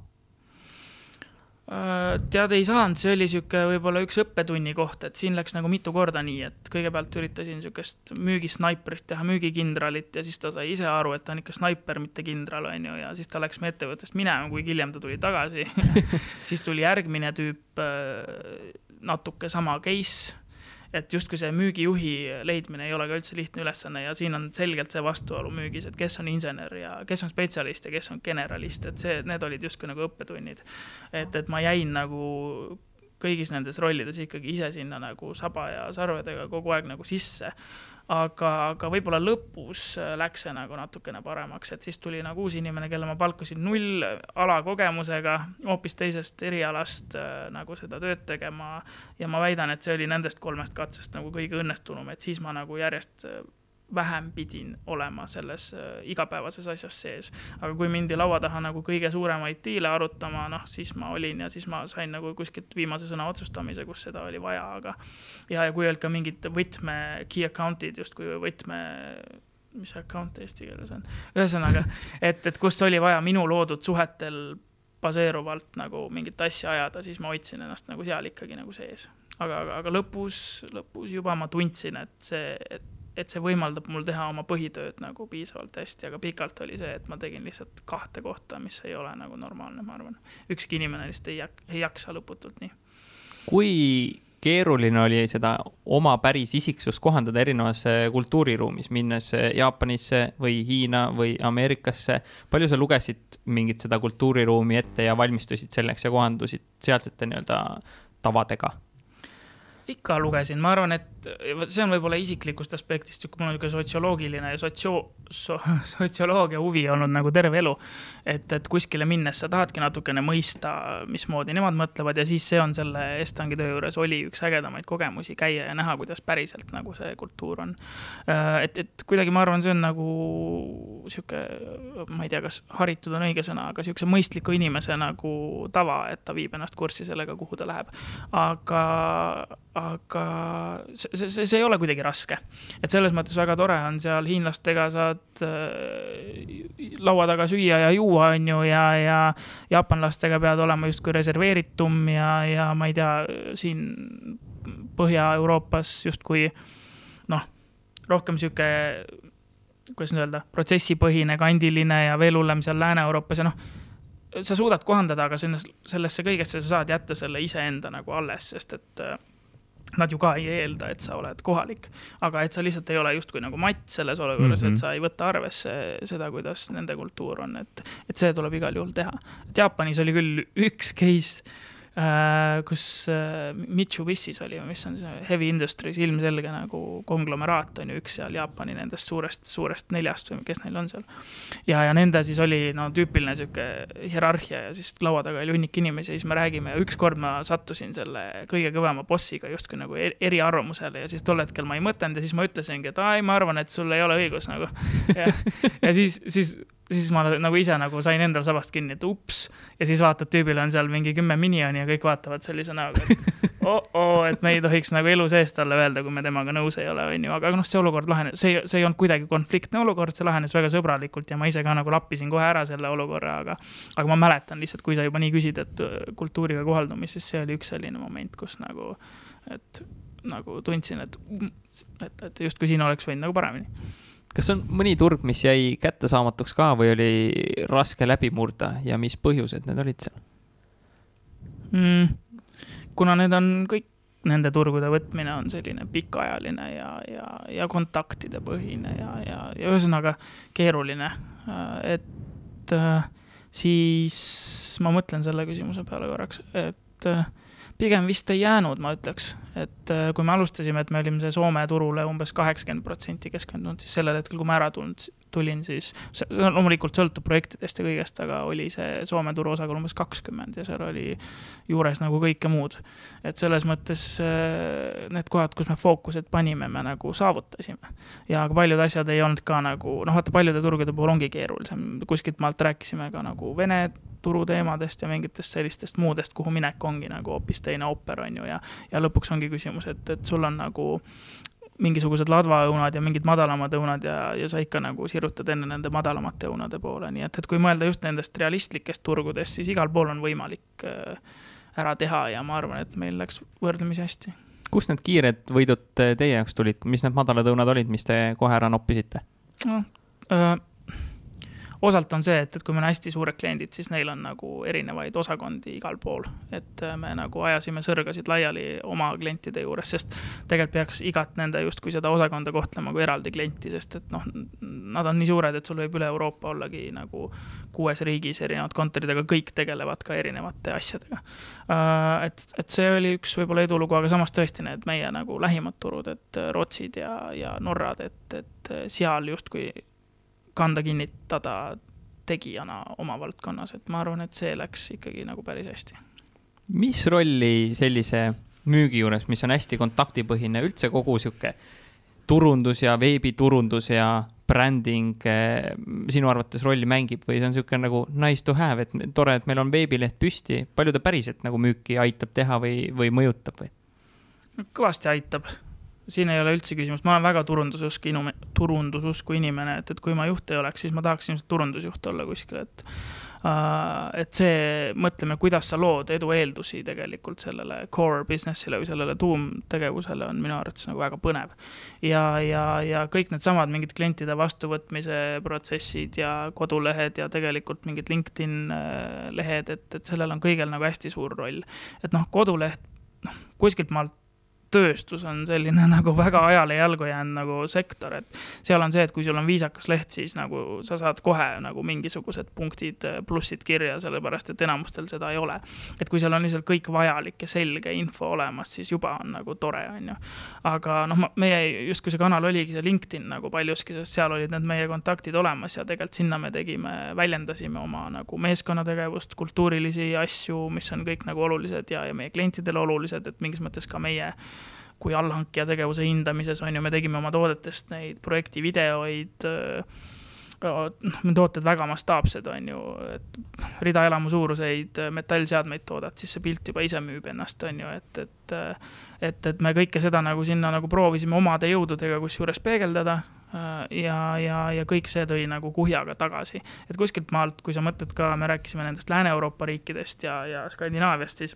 Äh, tead, ei saanud, see oli sihuke võib-olla üks õppetunni koht, et siin läks nagu mitu korda nii, et kõigepealt üritasin sihukest müügisnaiprist teha müügikindralit ja siis ta sai ise aru, et ta on ikka snaiper, mitte kindral, on ju, ja siis ta läks meie ettevõttest minema, kuigi hiljem ta tuli tagasi. Siis tuli järgmine tüüp, äh, natuke sama case et justkui see müügijuhi leidmine ei ole ka üldse lihtne ülesanne ja siin on selgelt see vastuolu müügis, et kes on insener ja kes on spetsialist ja kes on generalist, et see, need olid justkui nagu õppetunnid. et, et ma jäin nagu kõigis nendes rollides ikkagi ise sinna nagu saba ja sarvedega kogu aeg nagu sisse aga, aga võib-olla lõpus äh, läks see nagu natukene paremaks, et siis tuli nagu uus inimene, kelle ma palkasin null alakogemusega, hoopis teisest erialast äh, nagu seda tööd tegema. ja ma väidan, et see oli nendest kolmest katsest nagu kõige õnnestunum, et siis ma nagu järjest äh, vähem pidin olema selles äh, igapäevases asjas sees. aga kui mindi laua taha nagu kõige suuremaid diile arutama, noh, siis ma olin ja siis ma sain nagu kuskilt viimase sõna otsustamise, kus seda oli vaja, aga. ja, ja kui olid ka mingid võtme key account'id justkui võtme mis see account eesti keeles on, ühesõnaga, et, et kus oli vaja minu loodud suhetel baseeruvalt nagu mingit asja ajada, siis ma hoidsin ennast nagu seal ikkagi nagu sees. aga, aga, aga lõpus, lõpus juba ma tundsin, et see, et et see võimaldab mul teha oma põhitööd nagu piisavalt hästi, aga pikalt oli see, et ma tegin lihtsalt kahte kohta, mis ei ole nagu normaalne, ma arvan. ükski inimene lihtsalt ei jak-, ei jaksa lõputult nii. kui keeruline oli seda oma päris isiksust kohandada erinevas kultuuriruumis, minnes Jaapanisse või Hiina või Ameerikasse. palju sa lugesid mingit seda kultuuriruumi ette ja valmistusid selleks ja kohandusid sealsete nii-öelda tavadega? Ikka lugesin, ma arvan, et see on võib-olla isiklikust aspektist, mul on niisugune sotsioloogiline ja sotsio- so,, sotsioloogia huvi olnud nagu terve elu. et, et kuskile minnes sa tahadki natukene mõista, mismoodi nemad mõtlevad ja siis see on selle Estangi töö juures oli üks ägedamaid kogemusi käia ja näha, kuidas päriselt nagu see kultuur on. Äh, et, et kuidagi ma arvan, see on nagu sihuke, ma ei tea, kas haritud on õige sõna, aga sihukese mõistliku inimese nagu tava, et ta viib ennast kurssi sellega, kuhu ta läheb. aga, aga see, see, see, ei ole kuidagi raske. et selles mõttes väga tore on seal hiinlastega saad äh, laua taga süüa ja juua, on ju, ja, ja jaapanlastega pead olema justkui reserveeritum ja, ja ma ei tea, siin Põhja-Euroopas justkui noh, rohkem sihuke, kuidas nüüd öelda, protsessipõhine, kandiline ja veel hullem seal Lääne-Euroopas ja noh sa suudad kohandada, aga selles, sellesse kõigesse sa saad jätta selle iseenda nagu alles, sest et äh, nad ju ka ei eelda, et sa oled kohalik, aga et sa lihtsalt ei ole justkui nagu matt selles olukorras mm, -hmm. et mhm. sa ei võta arvesse seda, kuidas nende kultuur on, et, et see tuleb igal juhul teha. et Jaapanis oli küll üks case kus äh, Mitsubishis oli, mis on see heavy industries ilmselge nagu konglomeraat on ju üks seal Jaapani nendest suurest, suurest neljast või kes neil on seal. ja, ja nende siis oli no tüüpiline sihuke hierarhia ja siis laua taga oli hunnik inimesi ja siis me räägime ja ükskord ma sattusin selle kõige kõvema bossiga justkui nagu eriarvamusele ja siis tol hetkel ma ei mõtelnud ja siis ma ütlesingi, et aa ei, ma arvan, et sul ei ole õigus nagu. ja siis, siis siis ma nagu ise nagu sain endal sabast kinni, et ups. ja siis vaatad, tüübil on seal mingi kümme minioni ja kõik vaatavad sellise näoga, et oh-oo, et me ei tohiks nagu elu sees talle öelda, kui me temaga nõus ei ole, on ju, aga noh, see olukord lahenes, see, see ei olnud kuidagi konfliktne olukord, see lahenes väga sõbralikult ja ma ise ka nagu lappisin kohe ära selle olukorra, aga. aga ma mäletan lihtsalt, kui sa juba nii küsid, et äh, kultuuriga kohaldumist, siis see oli üks selline moment, kus nagu, et nagu tundsin, et, et, et justkui siin oleks võinud nagu paremini kas on mõni turg, mis jäi kättesaamatuks ka või oli raske läbi murda ja mis põhjused need olid seal mm,? kuna need on kõik, nende turgude võtmine on selline pikaajaline ja, ja, ja kontaktide põhine ja, ja, ja ühesõnaga keeruline, et siis ma mõtlen selle küsimuse peale korraks, et pigem vist ei jäänud, ma ütleks, et äh, kui me alustasime, et me olime Soome turule umbes kaheksakümmend protsenti keskendunud, siis sellel hetkel, kui ma ära tulnud, tulin, siis see loomulikult sõltub projektidest ja kõigest, aga oli see Soome turu osakaal umbes kakskümmend ja seal oli juures nagu kõike muud. et selles mõttes äh, need kohad, kus me fookused panime, me nagu saavutasime. ja ka paljud asjad ei olnud ka nagu, noh, vaata paljude turgude puhul ongi keerulisem, kuskilt maalt rääkisime ka nagu Vene turuteemadest ja mingitest sellistest muudest, kuhu minek ongi nagu hoopis teine ooper, on ju, ja ja lõpuks ongi küsimus, et, et sul on nagu mingisugused ladvaõunad ja mingid madalamad õunad ja, ja sa ikka nagu sirutad enne nende madalamate õunade poole, nii et, et kui mõelda just nendest realistlikest turgudest, siis igal pool on võimalik äh, ära teha ja ma arvan, et meil läks võrdlemisi hästi. kust need kiired võidud teie jaoks tulid, mis need madalad õunad olid, mis te kohe ära noppisite? noh äh,, osalt on see, et, et kui meil on hästi suured kliendid, siis neil on nagu erinevaid osakondi igal pool. et äh, me nagu ajasime sõrgasid laiali oma klientide juures, sest tegelikult peaks igat nende justkui seda osakonda kohtlema kui eraldi klienti, sest et noh, nad on nii suured, et sul võib üle Euroopa ollagi nagu kuues riigis erinevad kontorid, aga kõik tegelevad ka erinevate asjadega. Äh, et, et see oli üks võib-olla edulugu, aga samas tõesti need meie nagu lähimad turud, et Rootsid ja, ja Norrad, et, et seal justkui kanda kinnitada tegijana oma valdkonnas, et ma arvan, et see läks ikkagi nagu päris hästi. mis rolli sellise müügi juures, mis on hästi kontaktipõhine, üldse kogu sihuke turundus ja veebiturundus ja bränding eh, sinu arvates rolli mängib või see on niisugune nagu nice to have, et tore, et meil on veebileht püsti, palju ta päriselt nagu müüki aitab teha või, või mõjutab või? kõvasti aitab siin ei ole üldse küsimust, ma olen väga turundususk inum-, turundususku inimene, et, et kui ma juht ei oleks, siis ma tahaks ilmselt turundusjuht olla kuskil, et uh,. et see mõtlemine, kuidas sa lood edu eeldusi tegelikult sellele core business'ile või sellele tuumtegevusele on minu arvates nagu väga põnev. ja, ja, ja kõik needsamad mingid klientide vastuvõtmise protsessid ja kodulehed ja tegelikult mingid LinkedIn äh, lehed, et, et sellel on kõigel nagu hästi suur roll. et noh, koduleht, noh, kuskilt maalt tööstus on selline nagu väga ajale jalgu jäänud nagu sektor, et seal on see, et kui sul on viisakas leht, siis nagu sa saad kohe nagu mingisugused punktid, plussid kirja, sellepärast et enamustel seda ei ole. et kui seal on lihtsalt kõik vajalik ja selge info olemas, siis juba on nagu tore, on ju. aga noh, meie justkui see kanal oligi see LinkedIn nagu paljuski, sest seal olid need meie kontaktid olemas ja tegelikult sinna me tegime, väljendasime oma nagu meeskonnategevust, kultuurilisi asju, mis on kõik nagu olulised ja, ja meie klientidele olulised, et mingis mõttes ka meie kui allhankija tegevuse hindamises on ju, me tegime oma toodetest neid projekti videoid noh, need tooted väga mastaapsed, on ju, et ridaelamu suuruseid metallseadmeid toodad, siis see pilt juba ise müüb ennast, on ju, et, et et, et me kõike seda nagu sinna nagu proovisime omade jõududega kusjuures peegeldada ja, ja, ja kõik see tõi nagu kuhjaga tagasi. et kuskilt maalt, kui sa mõtled ka, me rääkisime nendest Lääne-Euroopa riikidest ja, ja Skandinaaviast, siis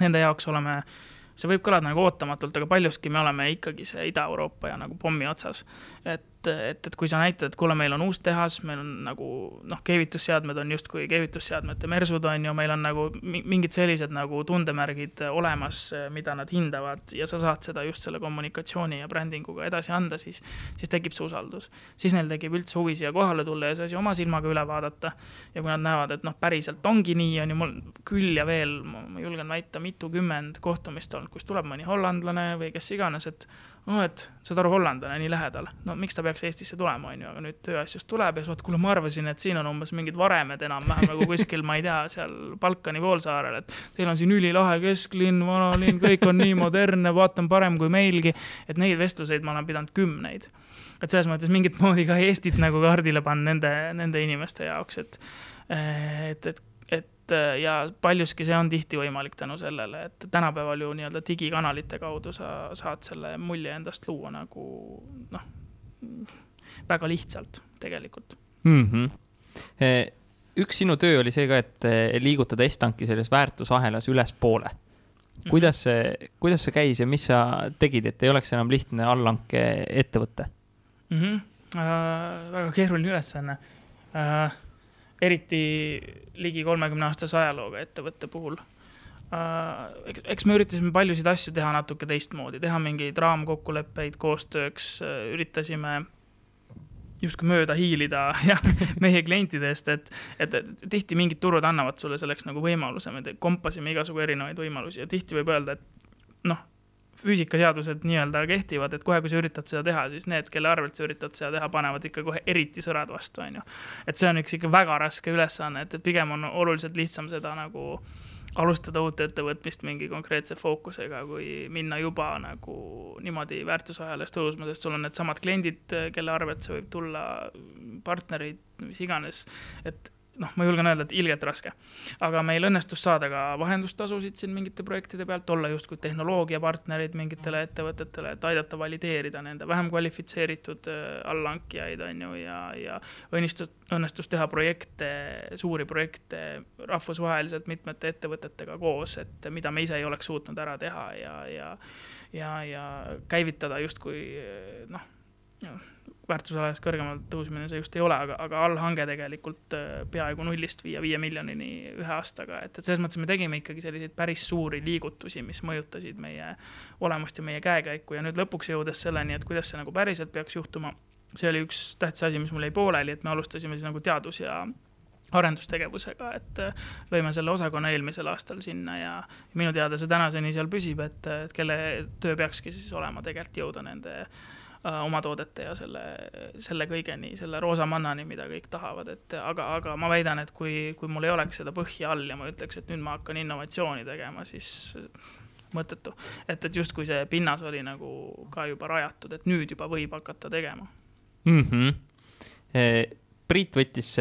nende jaoks oleme äh, see võib kõlada nagu ootamatult, aga paljuski me oleme ikkagi see Ida-Euroopa ja nagu pommi otsas. et et, et, et kui sa näitad, et kuule, meil on uus tehas, meil on nagu noh, keevitusseadmed on justkui keevitusseadmete mersud, on ju, meil on nagu mingid sellised nagu tundemärgid olemas, mida nad hindavad ja sa saad seda just selle kommunikatsiooni ja brändinguga edasi anda, siis, siis tekib see usaldus. siis neil tekib üldse huvi siia kohale tulla ja see asi oma silmaga üle vaadata. ja kui nad näevad, et noh, päriselt ongi nii, on ju, mul küll ja veel, ma julgen väita, mitukümmend kohtumist olnud, kus tuleb mõni hollandlane või kes iganes, et no et saad aru, hollandlane nii lähedal, no miks ta peaks Eestisse tulema, on ju, aga nüüd tööasjus tuleb ja siis vaat, kuule, ma arvasin, et siin on umbes mingid varemed enam-vähem nagu kuskil, ma ei tea, seal Balkani poolsaarel, et teil on siin ülilahe kesklinn, vanalinn, kõik on nii modernne, vaatan parem kui meilgi. et neid vestluseid ma olen pidanud kümneid. et selles mõttes mingit moodi ka Eestit nagu kaardile panna nende, nende inimeste jaoks, et, et, et et äh, ja paljuski see on tihti võimalik tänu sellele, et tänapäeval ju nii-öelda digikanalite kaudu sa saad selle mulje endast luua nagu noh, väga lihtsalt tegelikult mm. -hmm. üks sinu töö oli see ka, et eh, liigutada Estanki selles väärtusahelas ülespoole. Mhm. kuidas see, kuidas see käis ja mis sa tegid, et ei oleks enam lihtne allhanke ettevõte mm? -hmm. Äh, väga keeruline ülesanne äh, eriti ligi kolmekümne aastase ajalooga ettevõtte puhul äh,. eks me üritasime paljusid asju teha natuke teistmoodi, teha mingeid raamkokkuleppeid koostööks, äh, üritasime justkui mööda hiilida ja meie klientidest, et, et tihti mingid turud annavad sulle selleks nagu võimaluse, me kompasime igasugu erinevaid võimalusi ja tihti võib öelda, et noh füüsikaseadused nii-öelda kehtivad, et kohe, kui sa üritad seda teha, siis need, kelle arvelt sa üritad seda teha, panevad ikka kohe eriti sõrad vastu, on ju. et see on üks ikka väga raske ülesanne, et, et pigem on oluliselt lihtsam seda nagu alustada uut ettevõtmist mingi konkreetse fookusega, kui minna juba nagu niimoodi väärtusahelas tõusma, sest sul on needsamad kliendid, kelle arvelt see võib tulla, partnerid, mis iganes, et noh, ma julgen öelda, et ilgelt raske. aga meil õnnestus saada ka vahendustasusid siin mingite projektide pealt, olla justkui tehnoloogiapartnerid mingitele ettevõtetele, et aidata valideerida nende vähem kvalifitseeritud äh, allhankijaid, on ju, ja, ja õnnistus, õnnestus teha projekte, suuri projekte rahvusvaheliselt mitmete ettevõtetega koos, et mida me ise ei oleks suutnud ära teha ja, ja, ja, ja käivitada justkui noh väärtusalast kõrgemale tõusmine see just ei ole, aga, aga allhange tegelikult äh, peaaegu nullist viia viie miljonini ühe aastaga, et, et selles mõttes me tegime ikkagi selliseid päris suuri liigutusi, mis mõjutasid meie olemust ja meie käekäiku. Ja nüüd lõpuks jõudes selleni, et kuidas see nagu päriselt peaks juhtuma, see oli üks tähtis asi, mis mul jäi pooleli, et me alustasime siis nagu teadus- ja arendustegevusega, et äh, lõime selle osakonna eelmisel aastal sinna ja minu teada see tänaseni seal püsib, et, et kelle töö peakski siis olema tegelikult jõuda nende Äh, oma toodete ja selle, selle kõigeni, selle roosa mannani, mida kõik tahavad, et aga, aga ma väidan, et kui, kui mul ei oleks seda põhja all ja ma ütleks, et nüüd ma hakkan innovatsiooni tegema, siis mõttetu. et, et justkui see pinnas oli nagu ka juba rajatud, et nüüd juba võib hakata tegema mm. -hmm. Priit võttis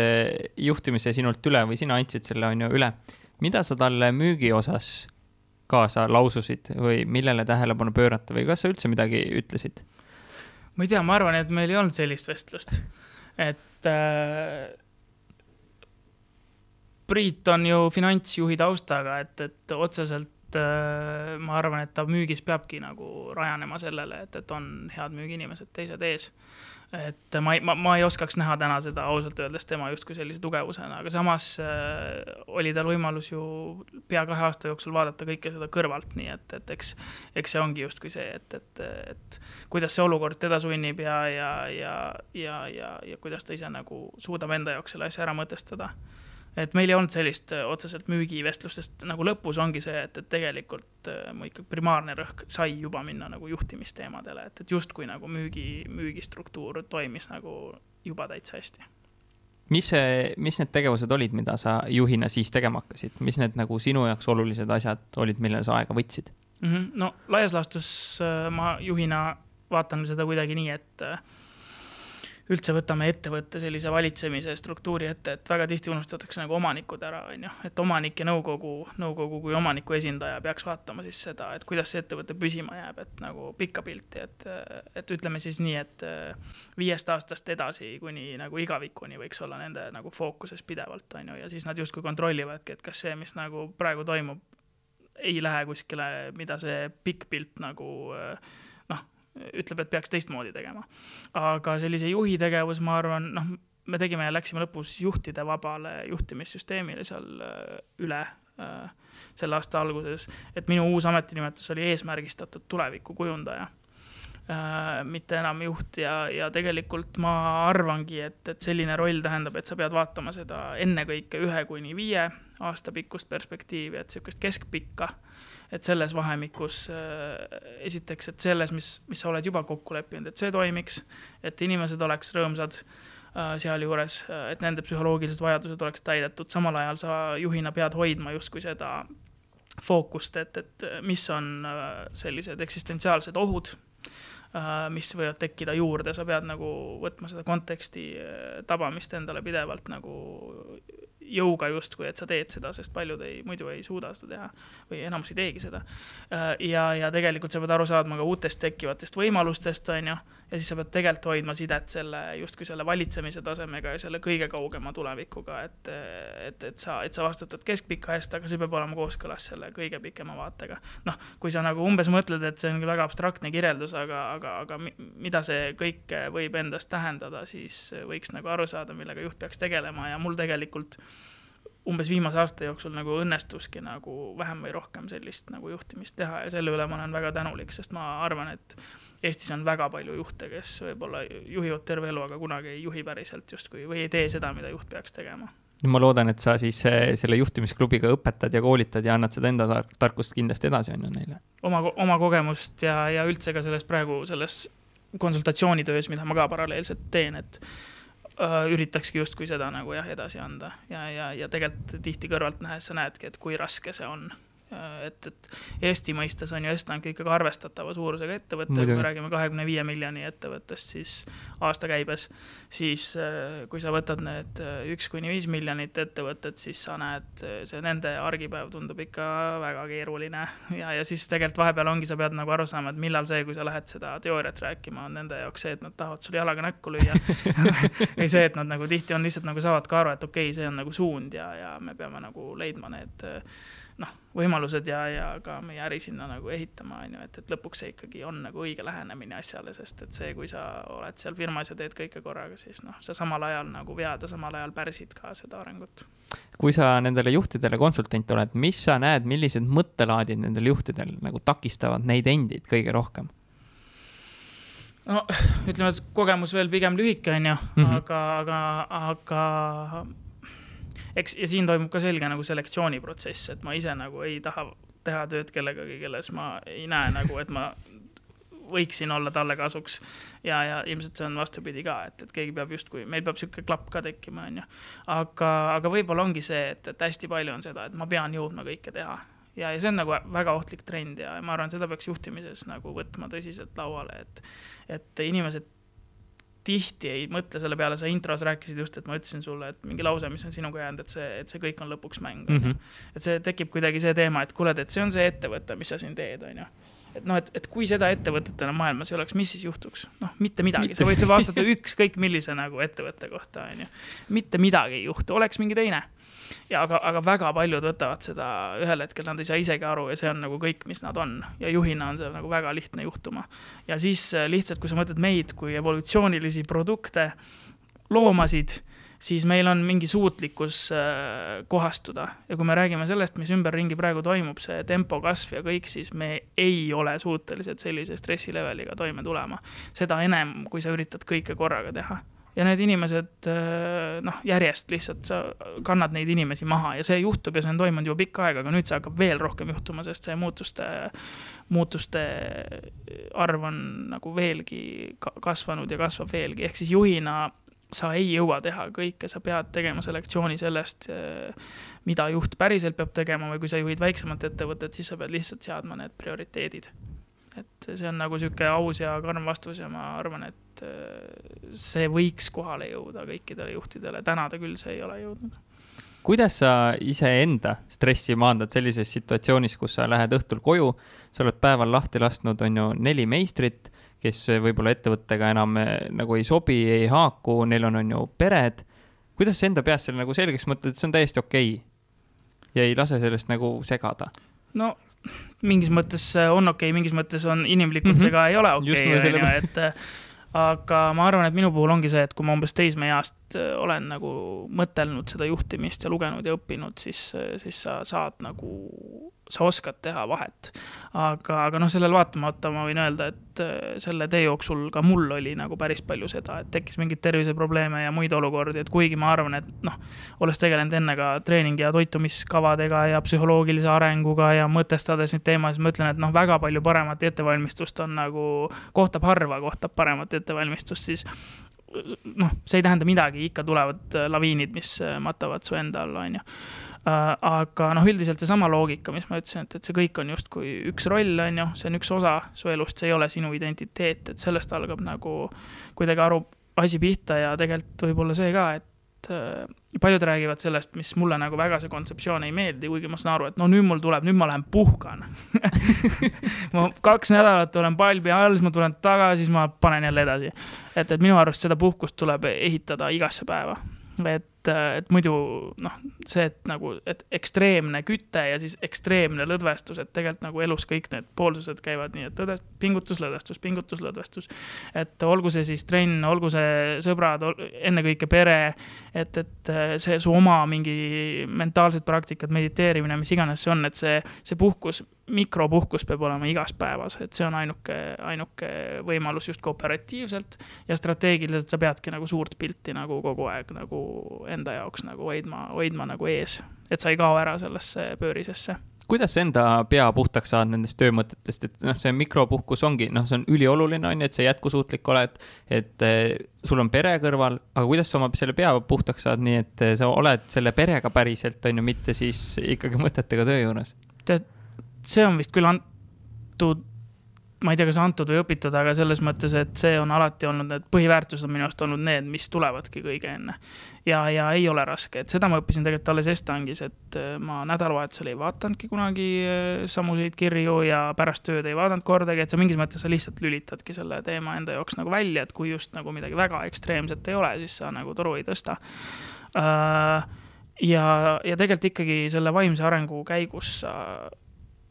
juhtimise sinult üle või sina andsid selle, on ju, üle. mida sa talle müügi osas kaasa laususid või millele tähelepanu pöörata või kas sa üldse midagi ütlesid? Ma ei tea, ma arvan, et meil ei olnud sellist vestlust, et äh, Priit on ju finantsjuhi taustaga, et, et otseselt äh, ma arvan, et ta müügis peabki nagu rajanema sellele, et, et on head müügiinimesed teised ees et ma ei, ma, ma ei oskaks näha täna seda ausalt öeldes tema justkui sellise tugevusena, aga samas äh, oli tal võimalus ju pea kahe aasta jooksul vaadata kõike seda kõrvalt, nii et, et eks, eks see ongi justkui see, et, et, et kuidas see olukord teda sunnib ja, ja, ja, ja, ja, ja kuidas ta ise nagu suudab enda jaoks selle asja ära mõtestada et meil ei olnud sellist äh, otseselt müügivestlustest, nagu lõpus ongi see, et, et tegelikult äh, mu ikka primaarne rõhk sai juba minna nagu juhtimisteemadele, et, et justkui nagu müügi, müügistruktuur toimis nagu juba täitsa hästi. mis see, mis need tegevused olid, mida sa juhina siis tegema hakkasid, mis need nagu sinu jaoks olulised asjad olid, millele sa aega võtsid mm? -hmm. no laias laastus äh, ma juhina vaatan seda kuidagi nii, et üldse võtame ettevõtte sellise valitsemise struktuuri ette, et väga tihti unustatakse nagu omanikud ära, on ju, et omanik ja nõukogu, nõukogu kui omaniku esindaja peaks vaatama siis seda, et kuidas see ettevõte püsima jääb, et nagu pikka pilti, et, et ütleme siis nii, et viiest aastast edasi kuni nagu igavikuni võiks olla nende nagu fookuses pidevalt, on ju, ja siis nad justkui kontrollivadki, et kas see, mis nagu praegu toimub, ei lähe kuskile, mida see pikk pilt nagu noh, ütleb, et peaks teistmoodi tegema. aga sellise juhi tegevus, ma arvan, noh, me tegime ja läksime lõpus juhtide vabale juhtimissüsteemile seal äh, üle äh, selle aasta alguses, et minu uus ametinimetus oli eesmärgistatud tulevikukujundaja äh,. mitte enam juht ja, ja tegelikult ma arvangi, et, et selline roll tähendab, et sa pead vaatama seda ennekõike ühe kuni viie aasta pikkust perspektiivi, et sihukest keskpikka et selles vahemikus äh, esiteks, et selles, mis, mis sa oled juba kokku leppinud, et see toimiks, et inimesed oleks rõõmsad äh, sealjuures, äh, et nende psühholoogilised vajadused oleks täidetud, samal ajal sa juhina pead hoidma justkui seda fookust, et, et mis on sellised eksistentsiaalsed ohud, mis võivad tekkida juurde, sa pead nagu võtma seda konteksti tabamist endale pidevalt nagu jõuga justkui, et sa teed seda, sest paljud ei, muidu ei suuda seda teha või enamus ei teegi seda. Äh, ja, ja tegelikult sa pead aru saama ka uutest tekkivatest võimalustest, on ju, ja siis sa pead tegelikult hoidma sidet selle justkui selle valitsemise tasemega ja selle kõige kaugema tulevikuga, et, et, et sa, et sa vastutad keskpika eest, aga see peab olema kooskõlas selle kõige pikema vaatega. noh, kui sa nagu umbes mõtled, et see on küll väga abstraktne kirjeldus, aga, aga, aga mida see kõik võib endast tähendada, siis võiks nagu aru saada, millega juht peaks tegelema ja mul tegelikult umbes viimase aasta jooksul nagu õnnestuski nagu vähem või rohkem sellist nagu juhtimist teha ja selle üle ma olen väga tänulik, sest ma arvan, et Eestis on väga palju juhte, kes võib-olla juhivad terve elu, aga kunagi ei juhi päriselt justkui või ei tee seda, mida juht peaks tegema. ma loodan, et sa siis eh, selle juhtimisklubiga õpetad ja koolitad ja annad seda enda tarkust kindlasti edasi, on ju, neile. oma, oma kogemust ja, ja üldse ka selles praegu selles konsultatsioonitöös, mida ma ka paralleelselt teen, et Äh, üritakski justkui seda nagu jah, edasi anda ja, ja, ja tegelikult tihti kõrvalt nähes sa näedki, et kui raske see on et, et Eesti mõistes on ju Estbank ikkagi arvestatava suurusega ettevõte, kui me räägime kahekümne viie miljoni ettevõttest, siis aastakäibes, siis äh, kui sa võtad need äh, üks kuni viis miljonit ettevõtet, siis sa näed, see nende argipäev tundub ikka väga keeruline. Ja, ja siis tegelikult vahepeal ongi, sa pead nagu aru saama, et millal see, kui sa lähed seda teooriat rääkima, on nende jaoks see, et nad tahavad sulle jalaga näkku lüüa. Või see, et nad nagu tihti on lihtsalt nagu saavad ka aru, et okei okay,, see on nagu suund ja, ja me peame nagu leidma need noh, võimalused ja, ja ka meie äri sinna nagu ehitama, on ju, et, et lõpuks see ikkagi on nagu õige lähenemine asjale, sest et see, kui sa oled seal firmas ja teed kõike korraga, siis noh, sa samal ajal nagu vead ja samal ajal pärsid ka seda arengut. kui sa nendele juhtidele konsultant oled, mis sa näed, millised mõttelaadid nendel juhtidel nagu takistavad neid endid kõige rohkem? no ütleme, et kogemus veel pigem lühike, on ju, mhm. aga, aga, aga eks, ja siin toimub ka selge nagu selektsiooniprotsess, et ma ise nagu ei taha teha tööd kellegagi, kelles ma ei näe nagu, et ma võiksin olla talle kasuks. ja, ja ilmselt see on vastupidi ka, et, et keegi peab justkui, meil peab sihuke klapp ka tekkima, on ju. aga, aga võib-olla ongi see, et, et hästi palju on seda, et ma pean jõudma kõike teha ja, ja see on nagu väga ohtlik trend ja ma arvan, seda peaks juhtimises nagu võtma tõsiselt lauale, et, et inimesed tihti ei mõtle selle peale, sa intros rääkisid just, et ma ütlesin sulle, et mingi lause, mis on sinuga jäänud, et see, et see kõik on lõpuks mäng mm. -hmm. et see tekib kuidagi see teema, et kuule, et see on see ettevõte, mis sa siin teed, on ju et noh, et, et kui seda ettevõtet enam maailmas ei oleks, mis siis juhtuks? noh, mitte midagi, sa võid vastata ükskõik millise nagu ettevõtte kohta, on ju. mitte midagi ei juhtu, oleks mingi teine ja aga, aga väga paljud võtavad seda ühel hetkel, nad ei saa isegi aru ja see on nagu kõik, mis nad on. ja juhina on see nagu väga lihtne juhtuma. ja siis äh, lihtsalt, kui sa mõtled meid kui evolutsioonilisi produkte, loomasid, siis meil on mingi suutlikkus äh, kohastuda ja kui me räägime sellest, mis ümberringi praegu toimub, see tempo kasv ja kõik, siis me ei ole suutelised sellise stressileveliga toime tulema. seda enam, kui sa üritad kõike korraga teha ja need inimesed äh, noh, järjest lihtsalt sa kannad neid inimesi maha ja see juhtub ja see on toimunud juba pikka aega, aga nüüd see hakkab veel rohkem juhtuma, sest see muutuste, muutuste arv on nagu veelgi kasvanud ja kasvab veelgi, ehk siis juhina sa ei jõua teha kõike, sa pead tegema selektsiooni sellest, mida juht päriselt peab tegema või kui sa juhid väiksemat ettevõtet, siis sa pead lihtsalt seadma need prioriteedid et see on nagu sihuke aus ja karm vastus ja ma arvan, et äh, see võiks kohale jõuda kõikidele juhtidele, täna ta küll see ei ole jõudnud. kuidas sa iseenda stressi maandad sellises situatsioonis, kus sa lähed õhtul koju, sa oled päeval lahti lasknud, on ju, neli meistrit, kes võib-olla ettevõttega enam äh, nagu ei sobi, ei haaku, neil on, on ju pered. kuidas sa enda peas selle nagu selgeks mõtled, et see on täiesti okei okay? ja ei lase sellest nagu segada? no mingis mõttes on okei okay,, mingis mõttes on inimlikult mm -hmm. see ka ei ole okei okay,, onju, et aga ma arvan, et minu puhul ongi see, et kui ma umbes teismeeast äh, olen nagu mõtelnud seda juhtimist ja lugenud ja õppinud, siis, siis sa saad nagu sa oskad teha vahet. aga, aga noh, sellele vaatamata ma võin öelda, et äh, selle tee jooksul ka mul oli nagu päris palju seda, et tekkis mingeid terviseprobleeme ja muid olukordi, et kuigi ma arvan, et noh, olles tegelenud enne ka treeningi ja toitumiskavadega ja psühholoogilise arenguga ja mõtestades neid teemasid, ma ütlen, et noh, väga palju paremat ettevalmistust on nagu, kohtab harva, kohtab paremat ettevalmistust, siis noh, see ei tähenda midagi, ikka tulevad laviinid, mis matavad su enda alla, on ju Äh, aga noh, üldiselt seesama loogika, mis ma ütlesin, et, et see kõik on justkui üks roll, on ju, see on üks osa su elust, see ei ole sinu identiteet, et sellest algab nagu kuidagi aru, asi pihta ja tegelikult võib-olla see ka, et äh, paljud räägivad sellest, mis mulle nagu väga see kontseptsioon ei meeldi, kuigi ma saan aru, et no nüüd mul tuleb, nüüd ma lähen puhkan ma kaks nädalat olen palbi all, siis ma tulen tagasi, siis ma panen jälle edasi. et, et minu arust seda puhkust tuleb ehitada igasse päeva et, et muidu noh, see, et nagu, et ekstreemne küte ja siis ekstreemne lõdvestus, et tegelikult nagu elus kõik need poolsused käivad nii, et lõdvest-, pingutus, lõdvestus, pingutus, lõdvestus. et olgu see siis trenn, olgu see sõbrad, ennekõike pere, et, et see su oma mingi mentaalsed praktikad, mediteerimine, mis iganes see on, et see, see puhkus mikropuhkus peab olema igas päevas, et see on ainuke, ainuke võimalus just kooperatiivselt ja strateegiliselt sa peadki nagu suurt pilti nagu kogu aeg nagu enda jaoks nagu hoidma, hoidma nagu ees, et sa ei kao ära sellesse pöörisesse kuidas sa enda pea puhtaks saad nendest töömõtetest, et noh, see mikropuhkus ongi, noh, see on ülioluline, on ju, et sa jätkusuutlik oled, et eh, sul on pere kõrval, aga kuidas sa oma selle pea puhtaks saad, nii et eh, sa oled selle perega päriselt, on ju, mitte siis ikkagi mõtetega töö juures? tead, see on vist küll antud, ma ei tea, kas antud või õpitud, aga selles mõttes, et see on alati olnud, need põhiväärtused on minu arust olnud need, mis tulevadki kõige enne. ja, ja ei ole raske, et seda ma õppisin tegelikult alles Estangis, et äh, ma nädalavahetusel ei vaadanudki kunagi äh, samuseid kirju ja pärast tööd ei vaadanud kordagi, et sa mingis mõttes sa lihtsalt lülitadki selle teema enda jaoks nagu välja, et kui just nagu midagi väga ekstreemset ei ole, siis sa nagu toru ei tõsta uh, ja, ja tegelikult ikkagi selle vaimse arengu käigus sa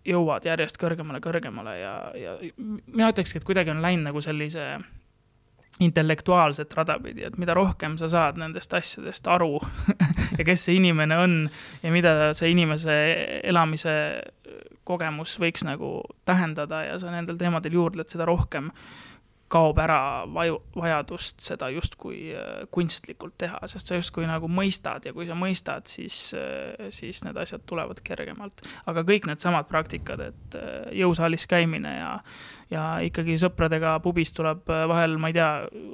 jõuad järjest kõrgemale, kõrgemale ja, ja mina ütlekski, et kuidagi on läinud nagu sellise intellektuaalset rada pidi, et mida rohkem sa saad nendest asjadest aru ja kes see inimene on ja mida see inimese elamise kogemus võiks nagu tähendada ja sa nendel teemadel juurdled, seda rohkem kaob ära vaju, vajadust seda justkui äh, kunstlikult teha, sest sa justkui nagu mõistad ja kui sa mõistad, siis, äh, siis need asjad tulevad kergemalt. aga kõik needsamad praktikad, et äh, jõusaalis käimine ja, ja ikkagi sõpradega pubis tuleb vahel, ma ei tea,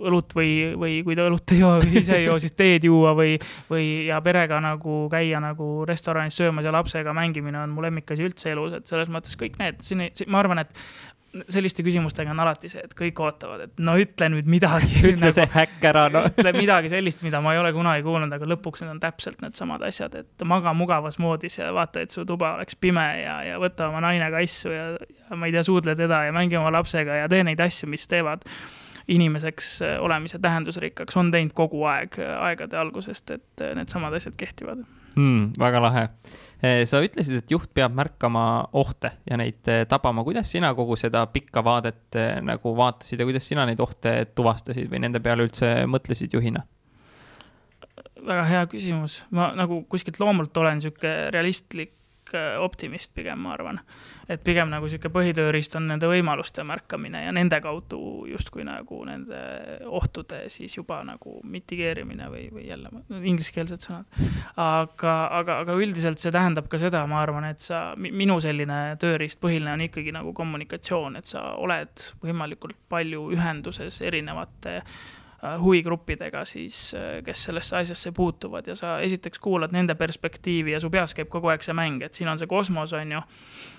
õlut või, või kui te õlut ei joo, ise ei joo, siis teed juua või, või ja perega nagu käia nagu restoranis söömas ja lapsega mängimine on mu lemmikasi üldse elus, et selles mõttes kõik need, siin, ma arvan, et selliste küsimustega on alati see, et kõik ootavad, et no ütle nüüd midagi. ütle nagu, see häkk ära, no. ütle midagi sellist, mida ma ei ole kunagi kuulnud, aga lõpuks need on täpselt needsamad asjad, et maga mugavas moodis ja vaata, et su tuba oleks pime ja, ja võta oma naine kassu ja, ja ma ei tea, suudle teda ja mängi oma lapsega ja tee neid asju, mis teevad inimeseks olemise tähendusrikkaks, on teinud kogu aeg, aegade algusest, et needsamad asjad kehtivad mm,. väga lahe sa ütlesid, et juht peab märkama ohte ja neid eh, tabama. kuidas sina kogu seda pikka vaadet eh, nagu vaatasid ja kuidas sina neid ohte tuvastasid või nende peale üldse mõtlesid juhina? väga hea küsimus, ma nagu kuskilt loomult olen niisugune realistlik Äh, optimist pigem, ma arvan. et pigem nagu niisugune põhitööriist on nende võimaluste märkamine ja nende kaudu justkui nagu nende ohtude siis juba nagu mitigeerimine või, või jälle ingliskeelsed sõnad. aga, aga, aga üldiselt see tähendab ka seda, ma arvan, et sa, minu selline tööriist põhiline on ikkagi nagu kommunikatsioon, et sa oled võimalikult palju ühenduses erinevate Äh, huvigruppidega siis, äh, kes sellesse asjasse puutuvad ja sa esiteks kuulad nende perspektiivi ja su peas käib kogu aeg see mäng, et siin on see kosmos, on ju,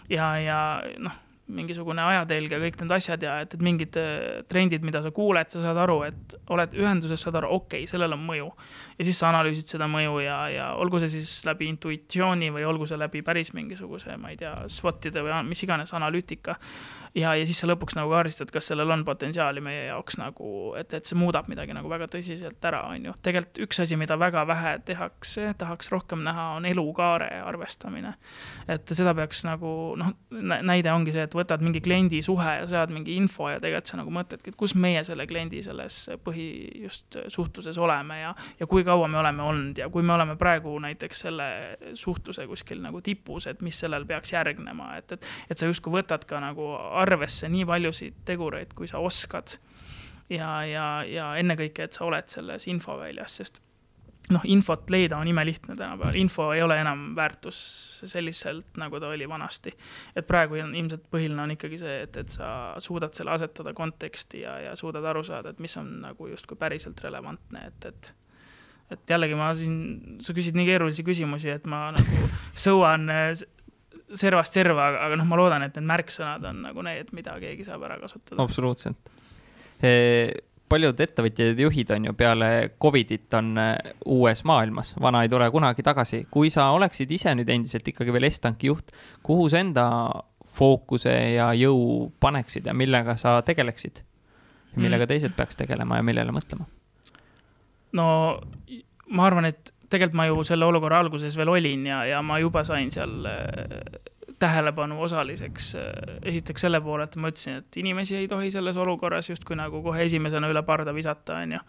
ja, ja noh mingisugune ajatelg ja kõik need asjad ja et, et mingid äh, trendid, mida sa kuuled, sa saad aru, et oled ühenduses, saad aru, okei okay,, sellel on mõju. ja siis sa analüüsid seda mõju ja, ja olgu see siis läbi intuitsiooni või olgu see läbi päris mingisuguse, ma ei tea, SWOT-ide või mis iganes analüütika. ja, ja siis sa lõpuks nagu kaardistad, kas sellel on potentsiaali meie jaoks nagu, et, et see muudab midagi nagu väga tõsiselt ära, on ju. tegelikult üks asi, mida väga vähe tehakse, tahaks rohkem näha, on elukaare arvestamine. et seda peaks nagu noh, näide ongi see, et võtad mingi kliendi suhe ja saad mingi info ja tegelikult sa nagu mõtledki, et kus meie selle kliendi selles põhi just suhtluses oleme ja, ja kui kaua me oleme olnud ja kui me oleme praegu näiteks selle suhtluse kuskil nagu tipus, et mis sellel peaks järgnema, et, et, et sa justkui võtad ka nagu arvesse nii paljusid tegureid, kui sa oskad. ja, ja, ja ennekõike, et sa oled selles infoväljas, sest noh, infot leida on imelihtne tänapäeval, info ei ole enam väärtus selliselt, nagu ta oli vanasti. et praegu on ilmselt põhiline on ikkagi see, et, et sa suudad selle asetada konteksti ja, ja suudad aru saada, et mis on nagu justkui päriselt relevantne, et, et et jällegi ma siin, sa küsid nii keerulisi küsimusi, et ma nagu sõuan servast serva, aga, aga noh, ma loodan, et need märksõnad on nagu need, mida keegi saab ära kasutada. absoluutselt paljud ettevõtjad ja juhid on ju peale Covidit on äh, uues maailmas, vana ei tule kunagi tagasi. kui sa oleksid ise nüüd endiselt ikkagi veel Estanki juht, kuhu sa enda fookuse ja jõu paneksid ja millega sa tegeleksid? millega mm. teised peaks tegelema ja millele mõtlema? no ma arvan, et tegelikult ma ju selle olukorra alguses veel olin ja, ja ma juba sain seal äh, tähelepanu osaliseks. Äh, esiteks selle poole, et ma ütlesin, et inimesi ei tohi selles olukorras justkui nagu kohe esimesena üle parda visata, on ju.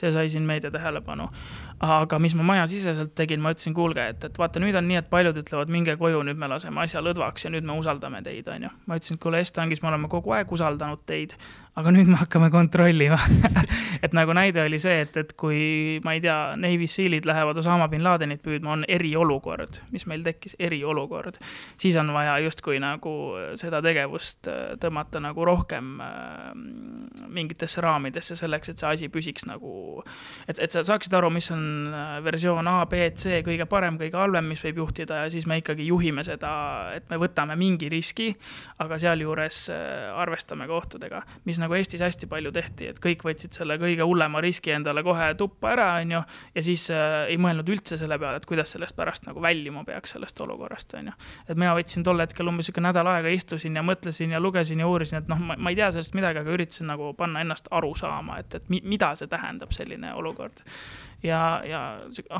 See sai siin meedia tähelepanu. aga mis ma majasiseselt tegin, ma ütlesin, kuulge, et, et vaata, nüüd on nii, et paljud ütlevad, minge koju, nüüd me laseme asja lõdvaks ja nüüd me usaldame teid, on ju. ma ütlesin, et kuule, Estangis me oleme kogu aeg usaldanud teid, aga nüüd me hakkame kontrollima et nagu näide oli see, et, et kui ma ei tea, Navy Sealid lähevad Osama bin Ladenit püüdma, on eriolukord, mis meil tekkis, eriolukord, siis on vaja justkui nagu seda tegevust äh, tõmmata nagu rohkem äh, mingitesse raamidesse selleks, et see asi püsiks nagu, et, et sa saaksid aru, mis on äh, versioon A, B, C kõige parem, kõige halvem, mis võib juhtida ja siis me ikkagi juhime seda, et me võtame mingi riski, aga sealjuures arvestame ka ohtudega, mis nagu Eestis hästi palju tehti, et kõik võtsid selle kõige hullema riski endale kohe tuppa ära, on ju, ja siis äh, ei mõelnud üldse selle peale, et kuidas sellest pärast nagu väljuma peaks sellest olukorrast, on ju. et mina võtsin tol hetkel umbes niisugune nädal aega, istusin ja mõtlesin ja lugesin ja uurisin, et noh, ma ei tea sellest midagi, aga üritasin nagu panna ennast aru saama, et, et mida see tähendab, selline olukord ja, ja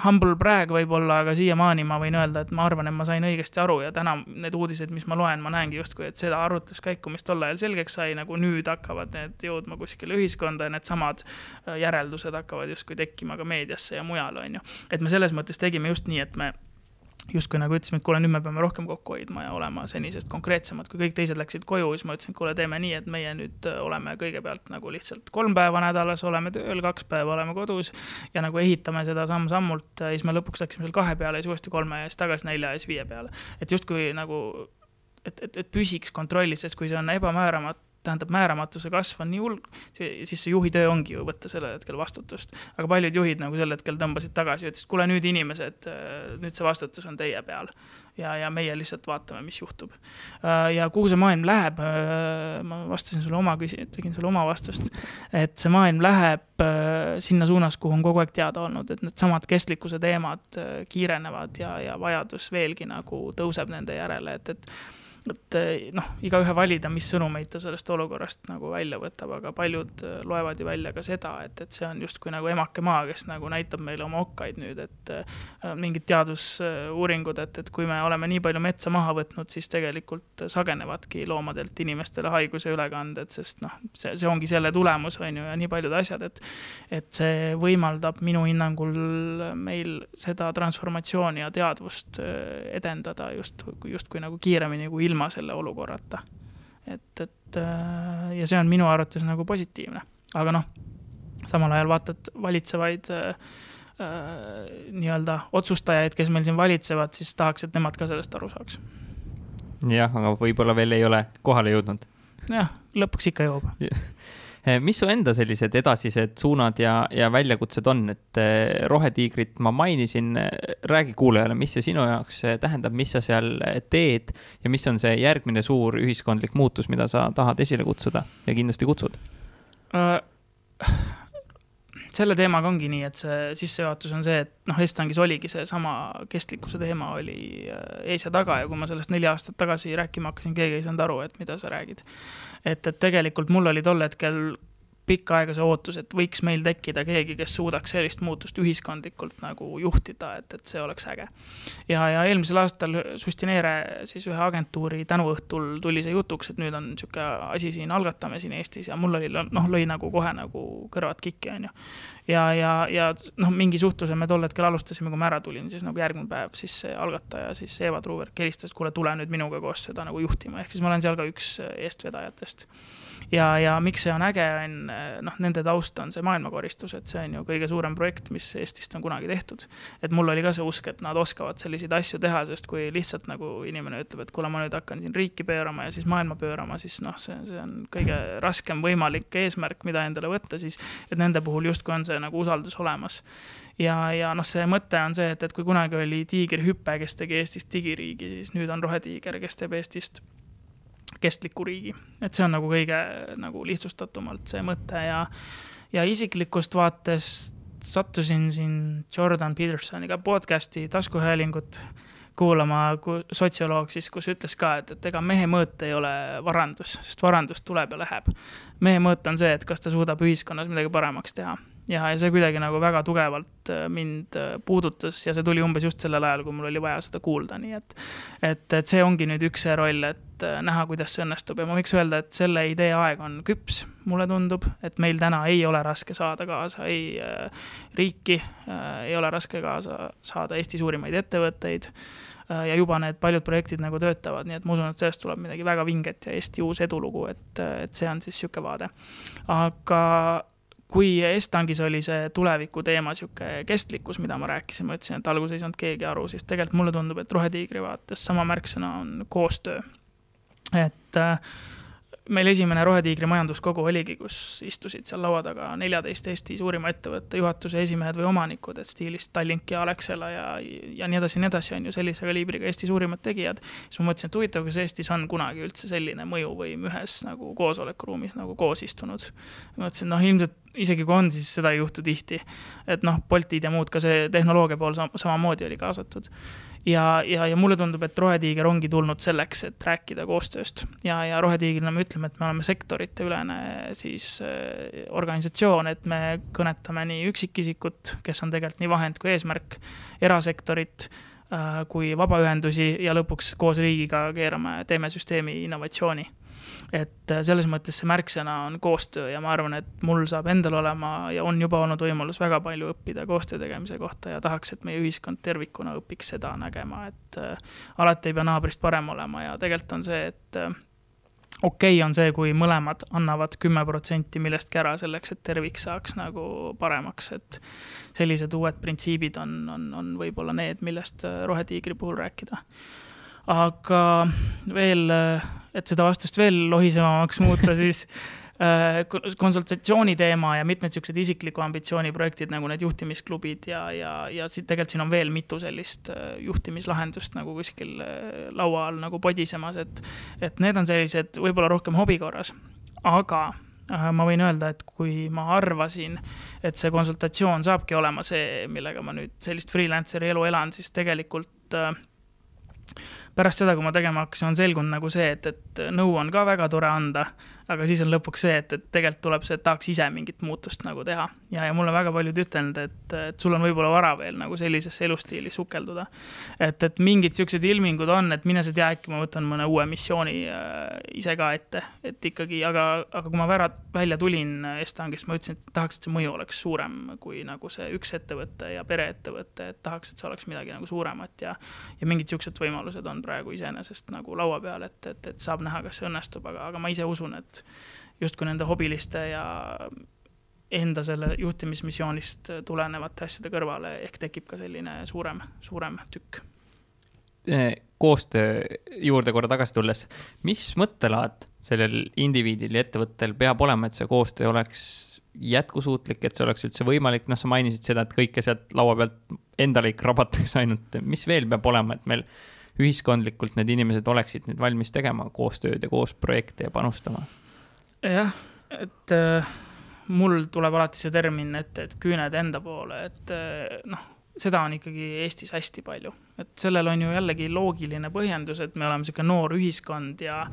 humble brag võib-olla, aga siiamaani ma võin öelda, et ma arvan, et ma sain õigesti aru ja täna need uudised, mis ma loen, ma näengi justkui, et seda arutluskäiku, mis tol ajal selgeks sai, nagu nüüd hakkavad need jõudma kuskile ühiskonda ja needsamad äh, järeldused hakkavad justkui tekkima ka meediasse ja mujal, on ju. et me selles mõttes tegime just nii, et me justkui nagu ütlesime, et kuule, nüüd me peame rohkem kokku hoidma ja olema senisest konkreetsemad, kui kõik teised läksid koju, siis ma ütlesin, et kuule, teeme nii, et meie nüüd äh, oleme kõigepealt nagu lihtsalt kolm päeva nädalas oleme tööl, kaks päeva oleme kodus ja nagu ehitame seda samm-sammult ja siis me lõpuks läksime seal kahe peale, siis uuesti kolme ja siis tagasi nelja ja siis viie peale. et justkui nagu, et, et, et püsiks kontrollis, sest kui see on ebamääramatu, tähendab, määramatuse kasv on nii hull, siis see juhi töö ongi ju võtta sellel hetkel vastutust. aga paljud juhid nagu sel hetkel tõmbasid tagasi ja ütlesid, kuule nüüd inimesed, nüüd see vastutus on teie peal. ja, ja meie lihtsalt vaatame, mis juhtub. ja kuhu see maailm läheb, ma vastasin sulle oma küsi-, tegin sulle oma vastust, et see maailm läheb sinna suunas, kuhu on kogu aeg teada olnud, et needsamad kestlikkuse teemad kiirenevad ja, ja vajadus veelgi nagu tõuseb nende järele, et, et et eh, noh, igaühe valida, mis sõnumeid ta sellest olukorrast nagu välja võtab, aga paljud eh, loevad ju välja ka seda, et, et see on justkui nagu emake maa, kes nagu näitab meile oma okkaid nüüd, et äh, mingid teadusuuringud, et, et kui me oleme nii palju metsa maha võtnud, siis tegelikult sagenevadki loomadelt inimestele haiguse ülekanded, sest noh, see, see ongi selle tulemus, on ju, ja nii paljud asjad, et et see võimaldab minu hinnangul meil seda transformatsiooni ja teadvust edendada just, justkui nagu kiiremini kui ilma ilma selle olukorrata. et, et äh, ja see on minu arvates nagu positiivne, aga noh, samal ajal vaatad valitsevaid äh, äh, nii-öelda otsustajaid, kes meil siin valitsevad, siis tahaks, et nemad ka sellest aru saaks. jah, aga võib-olla veel ei ole kohale jõudnud. jah, lõpuks ikka jõuab mis su enda sellised edasised suunad ja, ja väljakutsed on, et eh, Rohetiigrit ma mainisin, räägi kuulajale, mis see sinu jaoks eh, tähendab, mis sa seal teed ja mis on see järgmine suur ühiskondlik muutus, mida sa tahad esile kutsuda ja kindlasti kutsud uh,? Selle teemaga ongi nii, et see sissejuhatus on see, et noh, Estangis oligi seesama kestlikkuse teema oli ees ja taga ja kui ma sellest neli aastat tagasi rääkima hakkasin, keegi ei saanud aru, et mida sa räägid. et, et tegelikult mul oli tol hetkel pikka aega see ootus, et võiks meil tekkida keegi, kes suudaks sellist muutust ühiskondlikult nagu juhtida, et, et see oleks äge. ja, ja eelmisel aastal Sustineere siis ühe agentuuri tänuõhtul tuli see jutuks, et nüüd on niisugune asi siin, algatame siin Eestis ja mul oli, noh, lõi nagu kohe nagu kõrvad kikki, on ju. ja, ja, ja noh, mingi suhtluse me tol hetkel alustasime, kui ma ära tulin, siis nagu järgmine päev siis see algataja, siis Eva Truuberg helistas, kuule, tule nüüd minuga koos seda nagu juhtima, ehk siis ma olen seal ka üks eestvedajatest ja, ja miks see on äge, on noh, nende taust on see maailmakoristus, et see on ju kõige suurem projekt, mis Eestist on kunagi tehtud. et mul oli ka see usk, et nad oskavad selliseid asju teha, sest kui lihtsalt nagu inimene ütleb, et kuule, ma nüüd hakkan siin riiki pöörama ja siis maailma pöörama, siis noh, see, see on kõige raskem võimalik eesmärk, mida endale võtta, siis et nende puhul justkui on see nagu usaldus olemas ja, ja noh, see mõte on see, et, et kui kunagi oli Tiigrihüpe, kes tegi Eestist digiriigi, siis nüüd on Rohetiiger, kes teeb Eestist kestliku riigi. et see on nagu kõige nagu lihtsustatumalt see mõte ja, ja isiklikust vaatest sattusin siin Jordan Petersoniga podcast'i taskuhäälingut kuulama, kui sotsioloog siis, kus ütles ka, et, et ega mehe mõõt ei ole varandus, sest varandus tuleb ja läheb. mehe mõõt on see, et kas ta suudab ühiskonnas midagi paremaks teha ja, ja see kuidagi nagu väga tugevalt äh, mind äh, puudutas ja see tuli umbes just sellel ajal, kui mul oli vaja seda kuulda, nii et. et, et see ongi nüüd üks see roll, et äh, näha, kuidas see õnnestub ja ma võiks öelda, et selle idee aeg on küps, mulle tundub, et meil täna ei ole raske saada kaasa ei äh, riiki äh,, ei ole raske kaasa saada Eesti suurimaid ettevõtteid ja juba need paljud projektid nagu töötavad, nii et ma usun, et sellest tuleb midagi väga vinget ja Eesti uus edulugu, et, et see on siis niisugune vaade. aga kui Estangis oli see tuleviku teema, sihuke kestlikkus, mida ma rääkisin, ma ütlesin, et alguses ei saanud keegi aru, siis tegelikult mulle tundub, et Rohetiigri vaates sama märksõna on koostöö. et äh, meil esimene Rohetiigri majanduskogu oligi, kus istusid seal laua taga neljateist Eesti suurima ettevõtte juhatuse esimehed või omanikud, et stiilist Tallink ja Alexela ja, ja nii edasi ja nii edasi, on ju, sellise kaliibriga Eesti suurimad tegijad. siis ma mõtlesin, et huvitav, kas Eestis on kunagi üldse selline mõjuvõim ühes nagu koosolekuruumis nagu koos istunud. mõtlesin, noh, ilmselt isegi kui on, siis seda ei juhtu tihti. et noh, Boltid ja muud, ka see tehnoloogia pool samamoodi oli kaasatud. Ja, ja, ja mulle tundub, et Rohetiiger ongi tulnud selleks, et rääkida koostööst. Ja, ja Rohetiigrina me ütleme, et me oleme sektoriteülene siis äh, organisatsioon, et me kõnetame nii üksikisikut, kes on tegelikult nii vahend kui eesmärk, erasektorit äh, kui vabaühendusi ja lõpuks koos riigiga keerame, teeme süsteemi innovatsiooni et äh, selles mõttes see märksõna on koostöö ja ma arvan, et mul saab endal olema ja on juba olnud võimalus väga palju õppida koostöö tegemise kohta ja tahaks, et meie ühiskond tervikuna õpiks seda nägema, et äh, alati ei pea naabrist parem olema ja tegelikult on see, et äh, okei okay on see, kui mõlemad annavad kümme protsenti millestki ära selleks, et tervik saaks nagu paremaks, et sellised uued printsiibid on, on, on võib-olla need, millest Rohetiigri puhul rääkida aga veel, et seda vastust veel lohisevamaks muuta, siis äh, konsultatsiooni teema ja mitmed siuksed isikliku ambitsiooni projektid nagu need juhtimisklubid ja, ja, ja siit tegelikult siin on veel mitu sellist äh, juhtimislahendust nagu kuskil äh, laua all nagu podisemas, et, et need on sellised võib-olla rohkem hobi korras, aga ma võin öelda, et kui ma arvasin, et see konsultatsioon saabki olema see, millega ma nüüd sellist freelancer'i elu elan, siis tegelikult äh, pärast seda, kui ma tegema hakkasin, on selgunud nagu see, et, et nõu on ka väga tore anda, aga siis on lõpuks see, et, et tegelikult tuleb see, et tahaks ise mingit muutust nagu teha. ja, ja mulle väga paljud ütelnud, et, et sul on võib-olla vara veel nagu sellisesse elustiili sukelduda. et, et mingid siuksed ilmingud on, et mine sa tea, äkki ma võtan mõne uue missiooni äh, ise ka ette, et ikkagi, aga, aga kui ma vära, välja tulin Estangist, ma ütlesin, et tahaks, et see mõju oleks suurem kui nagu see üks ettevõte ja pereettevõte, et tahaks, et see oleks midagi nagu suuremat ja, ja mingid siuksed võimalused on praegu iseenesest nagu laua peal, et, et, et saab näha, kas see õnnestub, aga, aga ma ise usun, et justkui nende hobiliste ja enda selle juhtimismissioonist tulenevate asjade kõrvale, ehk tekib ka selline suurem, suurem tükk. Eh, koostöö juurde korra tagasi tulles, mis mõttelaad sellel indiviidil ja ettevõttel peab olema, et see koostöö oleks jätkusuutlik, et see oleks üldse võimalik, noh, sa mainisid seda, et kõike sealt laua pealt endale ikka rabatakse ainult, mis veel peab olema, et meil ühiskondlikult need inimesed oleksid nüüd valmis tegema koostööd ja koos projekte ja panustama? Jah, et äh, mul tuleb alati see termin ette, et küüned enda poole, et äh, noh, seda on ikkagi Eestis hästi palju, et sellel on ju jällegi loogiline põhjendus, et me oleme niisugune noor ühiskond ja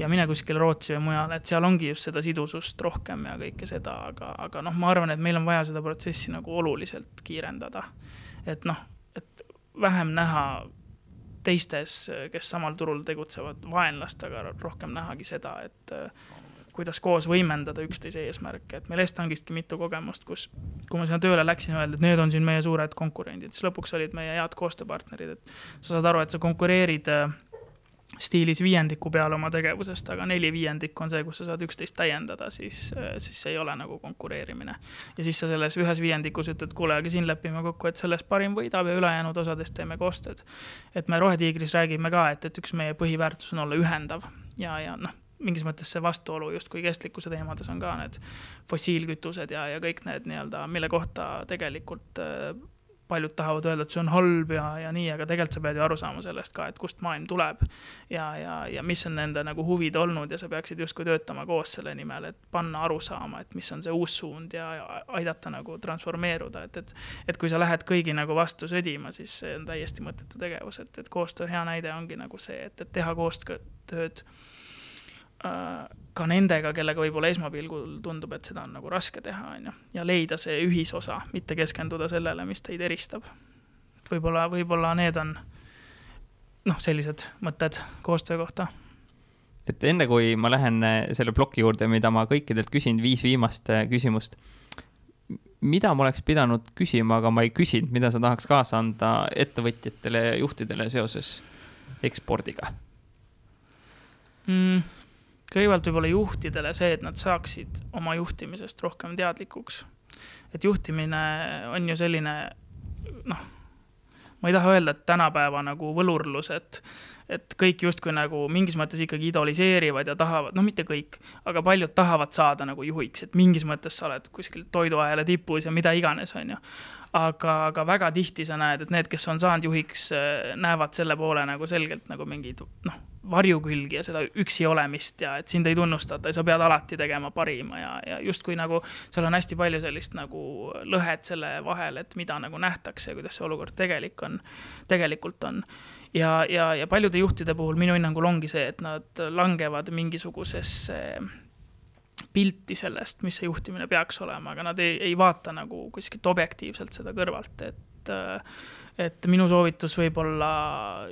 ja mine kuskile Rootsi või mujale, et seal ongi just seda sidusust rohkem ja kõike seda, aga, aga noh, ma arvan, et meil on vaja seda protsessi nagu oluliselt kiirendada. et noh, et vähem näha teistes, kes samal turul tegutsevad, vaenlast, aga rohkem nähagi seda, et äh, kuidas koos võimendada üksteise eesmärke, et meil Estangistki mitu kogemust, kus, kui ma sinna tööle läksin, öeldi, et need on siin meie suured konkurendid, siis lõpuks olid meie head koostööpartnerid, et sa saad aru, et sa konkureerid äh, stiilis viiendiku peale oma tegevusest, aga neli viiendikku on see, kus sa saad üksteist täiendada, siis, siis see ei ole nagu konkureerimine. ja siis sa selles ühes viiendikus ütled, kuule, aga siin lepime kokku, et sellest parim võidab ja ülejäänud osadest teeme koostööd. et me Rohetiigris räägime ka, et, et üks meie põhiväärtus on olla ühendav ja, ja noh, mingis mõttes see vastuolu justkui kestlikkuse teemades on ka need fossiilkütused ja, ja kõik need nii-öelda, mille kohta tegelikult paljud tahavad öelda, et see on halb ja, ja nii, aga tegelikult sa pead ju aru saama sellest ka, et kust maailm tuleb. ja, ja, ja mis on nende nagu huvid olnud ja sa peaksid justkui töötama koos selle nimel, et panna aru saama, et mis on see uus suund ja, ja aidata nagu transformeeruda, et, et. et kui sa lähed kõigi nagu vastu sõdima, siis see on täiesti mõttetu tegevus, et, et koostöö hea näide ongi nagu see, et, et teha koostööd Äh, ka nendega, kellega võib-olla esmapilgul tundub, et seda on nagu raske teha, on ju, ja leida see ühisosa, mitte keskenduda sellele, mis teid eristab. võib-olla, võib-olla need on noh, sellised mõtted koostöö kohta. et enne kui ma lähen äh, selle ploki juurde, mida ma kõikidelt küsin, viis viimast äh, küsimust. mida ma oleks pidanud küsima, aga ma ei küsinud, mida sa tahaks kaasa anda ettevõtjatele ja juhtidele seoses ekspordiga mm.? Kõigepealt võib-olla juhtidele see, et nad saaksid oma juhtimisest rohkem teadlikuks. et juhtimine on ju selline noh, ma ei taha öelda, et tänapäeva nagu võlurlus, et et kõik justkui nagu mingis mõttes ikkagi idoliseerivad ja tahavad, noh, mitte kõik, aga paljud tahavad saada nagu juhiks, et mingis mõttes sa oled kuskil toiduahela tipus ja mida iganes, on ju. aga, aga väga tihti sa näed, et need, kes on saanud juhiks, näevad selle poole nagu selgelt nagu mingeid, noh, varjukülgi ja seda üksi olemist ja et sind ei tunnustata ja sa pead alati tegema parima ja, ja justkui nagu seal on hästi palju sellist nagu lõhet selle vahel, et mida nagu nähtakse ja kuidas see olukord tegelik on, tegelikult on. ja, ja, ja paljude juhtide puhul minu hinnangul ongi see, et nad langevad mingisugusesse pilti sellest, mis see juhtimine peaks olema, aga nad ei, ei vaata nagu kuskilt objektiivselt seda kõrvalt, et et minu soovitus võib-olla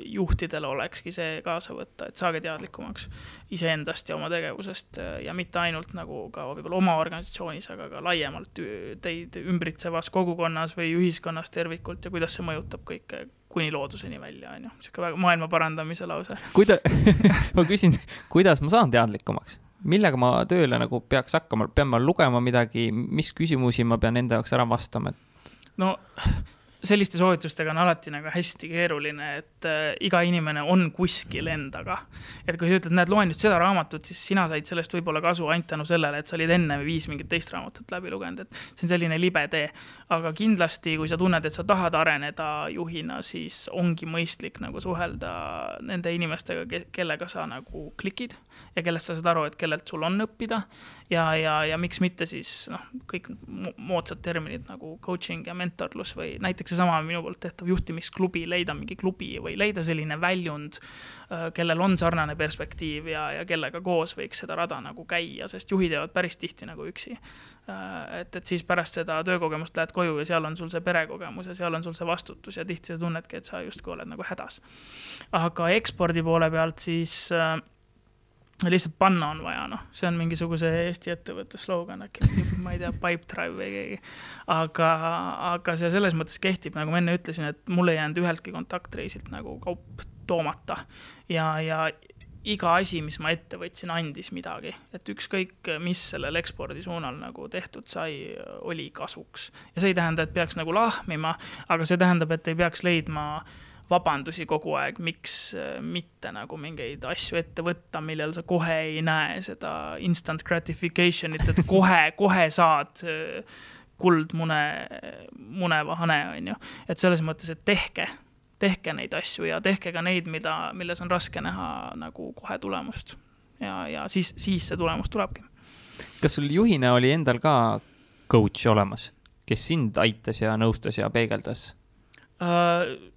juhtidele olekski see kaasa võtta, et saage teadlikumaks iseendast ja oma tegevusest ja mitte ainult nagu ka võib-olla oma organisatsioonis, aga ka laiemalt teid ümbritsevas kogukonnas või ühiskonnas tervikult ja kuidas see mõjutab kõike kuni looduseni välja, on ju, niisugune väga maailma parandamise lause. kuida- ma küsin, kuidas ma saan teadlikumaks? millega ma tööle nagu peaks hakkama, pean ma lugema midagi, mis küsimusi ma pean enda jaoks ära vastama? no selliste soovitustega on alati nagu hästi keeruline, et äh, iga inimene on kuskil endaga. et kui sa ütled, näed, loen nüüd seda raamatut, siis sina said sellest võib-olla kasu ainult tänu sellele, et sa olid enne viis mingit teist raamatut läbi lugenud, et see on selline libe tee. aga kindlasti, kui sa tunned, et sa tahad areneda juhina, siis ongi mõistlik nagu suhelda nende inimestega, kellega sa nagu klikid ja kellest sa saad aru, et kellelt sul on õppida ja, ja, ja miks mitte siis noh, kõik moodsad terminid nagu coaching ja mentorlus või näiteks seesama minu poolt tehtav juhtimisklubi, leida mingi klubi või leida selline väljund, äh, kellel on sarnane perspektiiv ja, ja kellega koos võiks seda rada nagu käia, sest juhid jäävad päris tihti nagu üksi. Äh, et, et siis pärast seda töökogemust lähed koju ja seal on sul see perekogemus ja seal on sul see vastutus ja tihti sa tunnedki, et sa justkui oled nagu hädas. aga ekspordi poole pealt siis äh, lihtsalt panna on vaja, noh, see on mingisuguse Eesti ettevõtte slogan äkki, ma ei tea, Pipedrive või keegi. aga, aga see selles mõttes kehtib, nagu ma enne ütlesin, et mul ei jäänud üheltki kontaktreisilt nagu kaup toomata ja, ja iga asi, mis ma ette võtsin, andis midagi, et ükskõik, mis sellel ekspordi suunal nagu tehtud sai, oli kasuks. ja see ei tähenda, et peaks nagu lahmima, aga see tähendab, et ei peaks leidma äh, vabandusi kogu aeg, miks äh, mitte nagu mingeid asju ette võtta, millel sa kohe ei näe seda instant gratification'it, et kohe, kohe saad äh, kuldmune, muneva hane, on ju. et selles mõttes, et tehke, tehke neid asju ja tehke ka neid, mida, milles on raske näha nagu kohe tulemust. ja, ja siis, siis see tulemus tulebki. kas sul juhina oli endal ka coach olemas, kes sind aitas ja nõustas ja peegeldas uh,?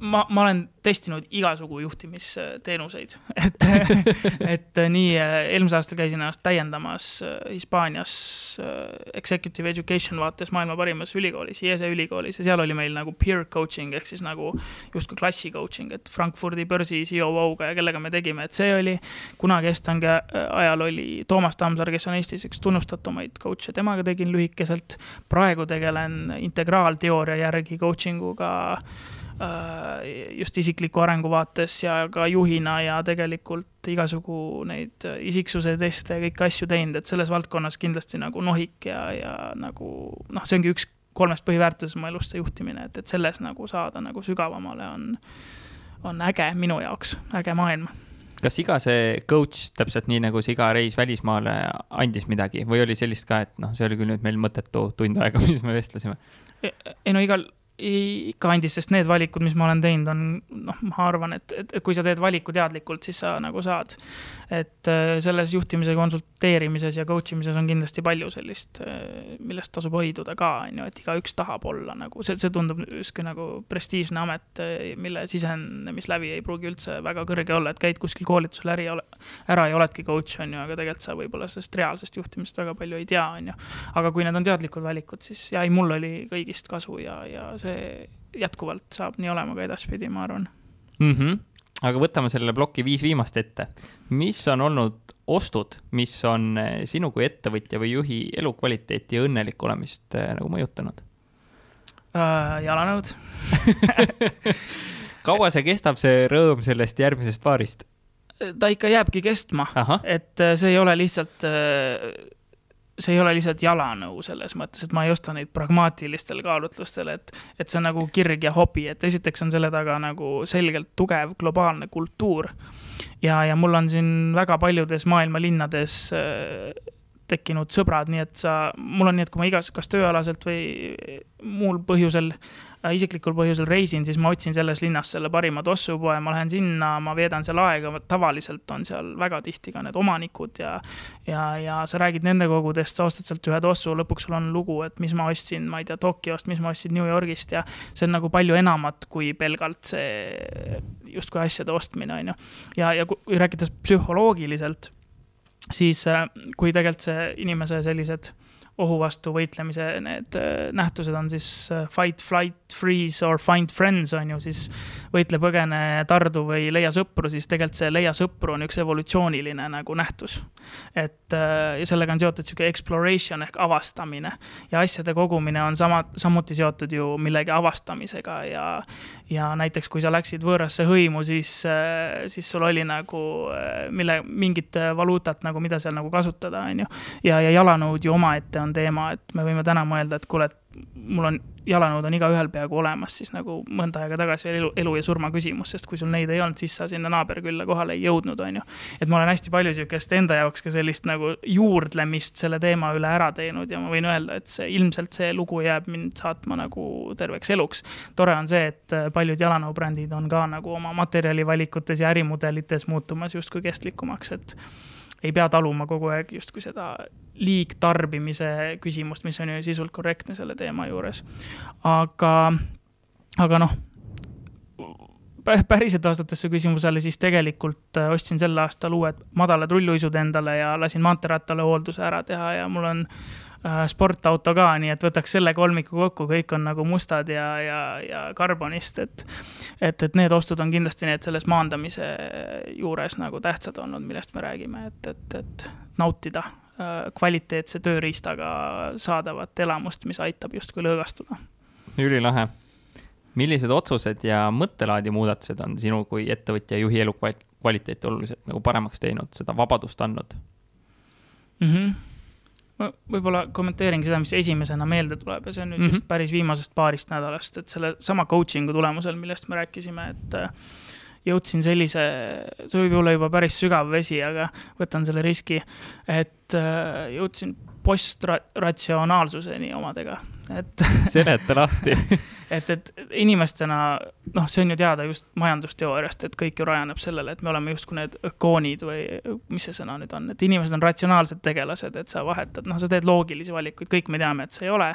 ma, ma olen testinud igasugu juhtimisteenuseid, et, et nii äh, eelmisel aastal käisin ennast täiendamas äh, Hispaanias äh, executive education vaates maailma parimas ülikoolis, IESE ülikoolis ja seal oli meil nagu peer coaching ehk siis nagu justkui klassi coaching, et Frankfurdi börsi COO-ga ja kellega me tegime, et see oli. kunagi Estangi ajal oli Toomas Tammsaar, kes on Eestis üks tunnustatumaid coach'e, temaga tegin lühikeselt. praegu tegelen integraalteooria järgi coaching uga just isikliku arengu vaates ja ka juhina ja tegelikult igasugu neid isiksuse teste ja kõiki asju teinud, et selles valdkonnas kindlasti nagu nohik ja, ja nagu noh, see ongi üks kolmest põhiväärtusest mu elus, see juhtimine, et, et selles nagu saada nagu sügavamale on, on äge minu jaoks, äge maailm kas iga see coach, täpselt nii nagu see iga reis välismaale andis midagi või oli sellist ka, et noh, see oli küll nüüd meil mõttetu tund aega, mis me vestlesime? ei no igal, ikka andis, sest need valikud, mis ma olen teinud, on noh, ma arvan, et, et kui sa teed valiku teadlikult, siis sa nagu saad. et äh, selles juhtimise konsulteerimises ja coach imises on kindlasti palju sellist, äh, millest tasub hoiduda ka, on ju, et igaüks tahab olla nagu, see, see tundub justkui nagu prestiižne amet, äh, mille sisenemislävi ei pruugi üldse väga kõrge olla, et käid kuskil koolitusel äri, ära ja oledki coach, on ju, aga tegelikult sa võib-olla sellest reaalsest juhtimisest väga palju ei tea, on ju. aga kui need on teadlikud valikud, siis ja ei, mul oli kõigist kasu ja, ja see see jätkuvalt saab nii olema ka edaspidi, ma arvan mm. -hmm. aga võtame selle ploki viis viimast ette. mis on olnud ostud, mis on eh, sinu kui ettevõtja või juhi elukvaliteeti ja õnnelik olemist eh, nagu mõjutanud uh,? jalanõud kaua see kestab, see rõõm sellest järgmisest paarist? ta ikka jääbki kestma, et see ei ole lihtsalt see ei ole lihtsalt jalanõu selles mõttes, et ma ei osta neid pragmaatilistel kaalutlustel, et, et see on nagu kirg ja hobi, et esiteks on selle taga nagu selgelt tugev globaalne kultuur. ja, ja mul on siin väga paljudes maailma linnades äh, tekkinud sõbrad, nii et sa, mul on nii, et kui ma igas, kas tööalaselt või muul põhjusel isiklikul põhjusel reisin, siis ma otsin selles linnas selle parima tossupoe, ma lähen sinna, ma veedan seal aega, tavaliselt on seal väga tihti ka need omanikud ja ja, ja sa räägid nende kogudest, sa ostad sealt ühe tossu, lõpuks sul on lugu, et mis ma ostsin, ma ei tea, Tokyost, mis ma ostsin New Yorgist ja see on nagu palju enamat kui pelgalt see justkui asjade ostmine, on ju. ja, ja kui rääkides psühholoogiliselt, siis äh, kui tegelikult see inimese sellised ohu vastu võitlemise need äh, nähtused on siis äh, fight, flight, freeze or find friends on ju, siis võitle, põgene, tardu või leia sõpru, siis tegelikult see leia sõpru on üks evolutsiooniline nagu nähtus. et äh, ja sellega on seotud sihuke exploration ehk avastamine ja asjade kogumine on sama, samuti seotud ju millegi avastamisega ja, ja näiteks kui sa läksid võõrasse hõimu, siis, siis sul oli nagu mille, mingit valuutat nagu, mida seal nagu kasutada, on ju. ja, ja jalanõud ju omaette on teema, et me võime täna mõelda, et kuule, et mul on, jalanõud on igaühel peaaegu olemas, siis nagu mõnda aega tagasi oli elu, elu ja surma küsimus, sest kui sul neid ei olnud, siis sa sinna naaberkülla kohale ei jõudnud, on ju. et ma olen hästi palju sihukest enda jaoks ka sellist nagu juurdlemist selle teema üle ära teinud ja ma võin öelda, et see ilmselt see lugu jääb mind saatma nagu terveks eluks. tore on see, et paljud jalanõubrändid on ka nagu oma materjalivalikutes ja ärimudelites muutumas justkui kestlikumaks, et ei pea taluma kogu aeg justkui seda liigtarbimise küsimust, mis on ju sisult korrektne selle teema juures. aga, aga noh, päriselt vastates su küsimusele, siis tegelikult äh, ostsin sel aastal uued madalad rulluisud endale ja lasin maanteerattale hoolduse ära teha ja mul on Äh, sportauto ka, nii et võtaks selle kolmiku kokku, kõik on nagu mustad ja, ja, ja karbonist, et. et, et need ostud on kindlasti need selles maandamise juures nagu tähtsad olnud, millest me räägime, et, et, et nautida kvaliteetse tööriistaga saadavat elamust, mis aitab justkui lõõgastuda. ülilahe. millised otsused ja mõttelaadi muudatused on sinu kui ettevõtja juhi elukvaliteeti oluliselt nagu paremaks teinud, seda vabadust andnud mm? -hmm ma võib-olla kommenteeringi seda, mis esimesena meelde tuleb ja see on nüüd mm -hmm. just päris viimasest paarist nädalast, et selle sama coaching'u tulemusel, millest me rääkisime, et äh, jõudsin sellise, see võib olla juba päris sügav vesi, aga võtan selle riski, et äh, jõudsin postratsionaalsuseni omadega, et seleta lahti et, et inimestena, noh, see on ju teada just majandusteooriast, et kõik ju rajaneb sellele, et me oleme justkui need ökoonid või mis see sõna nüüd on, et inimesed on ratsionaalsed tegelased, et sa vahetad, noh, sa teed loogilisi valikuid, kõik me teame, et see ei ole.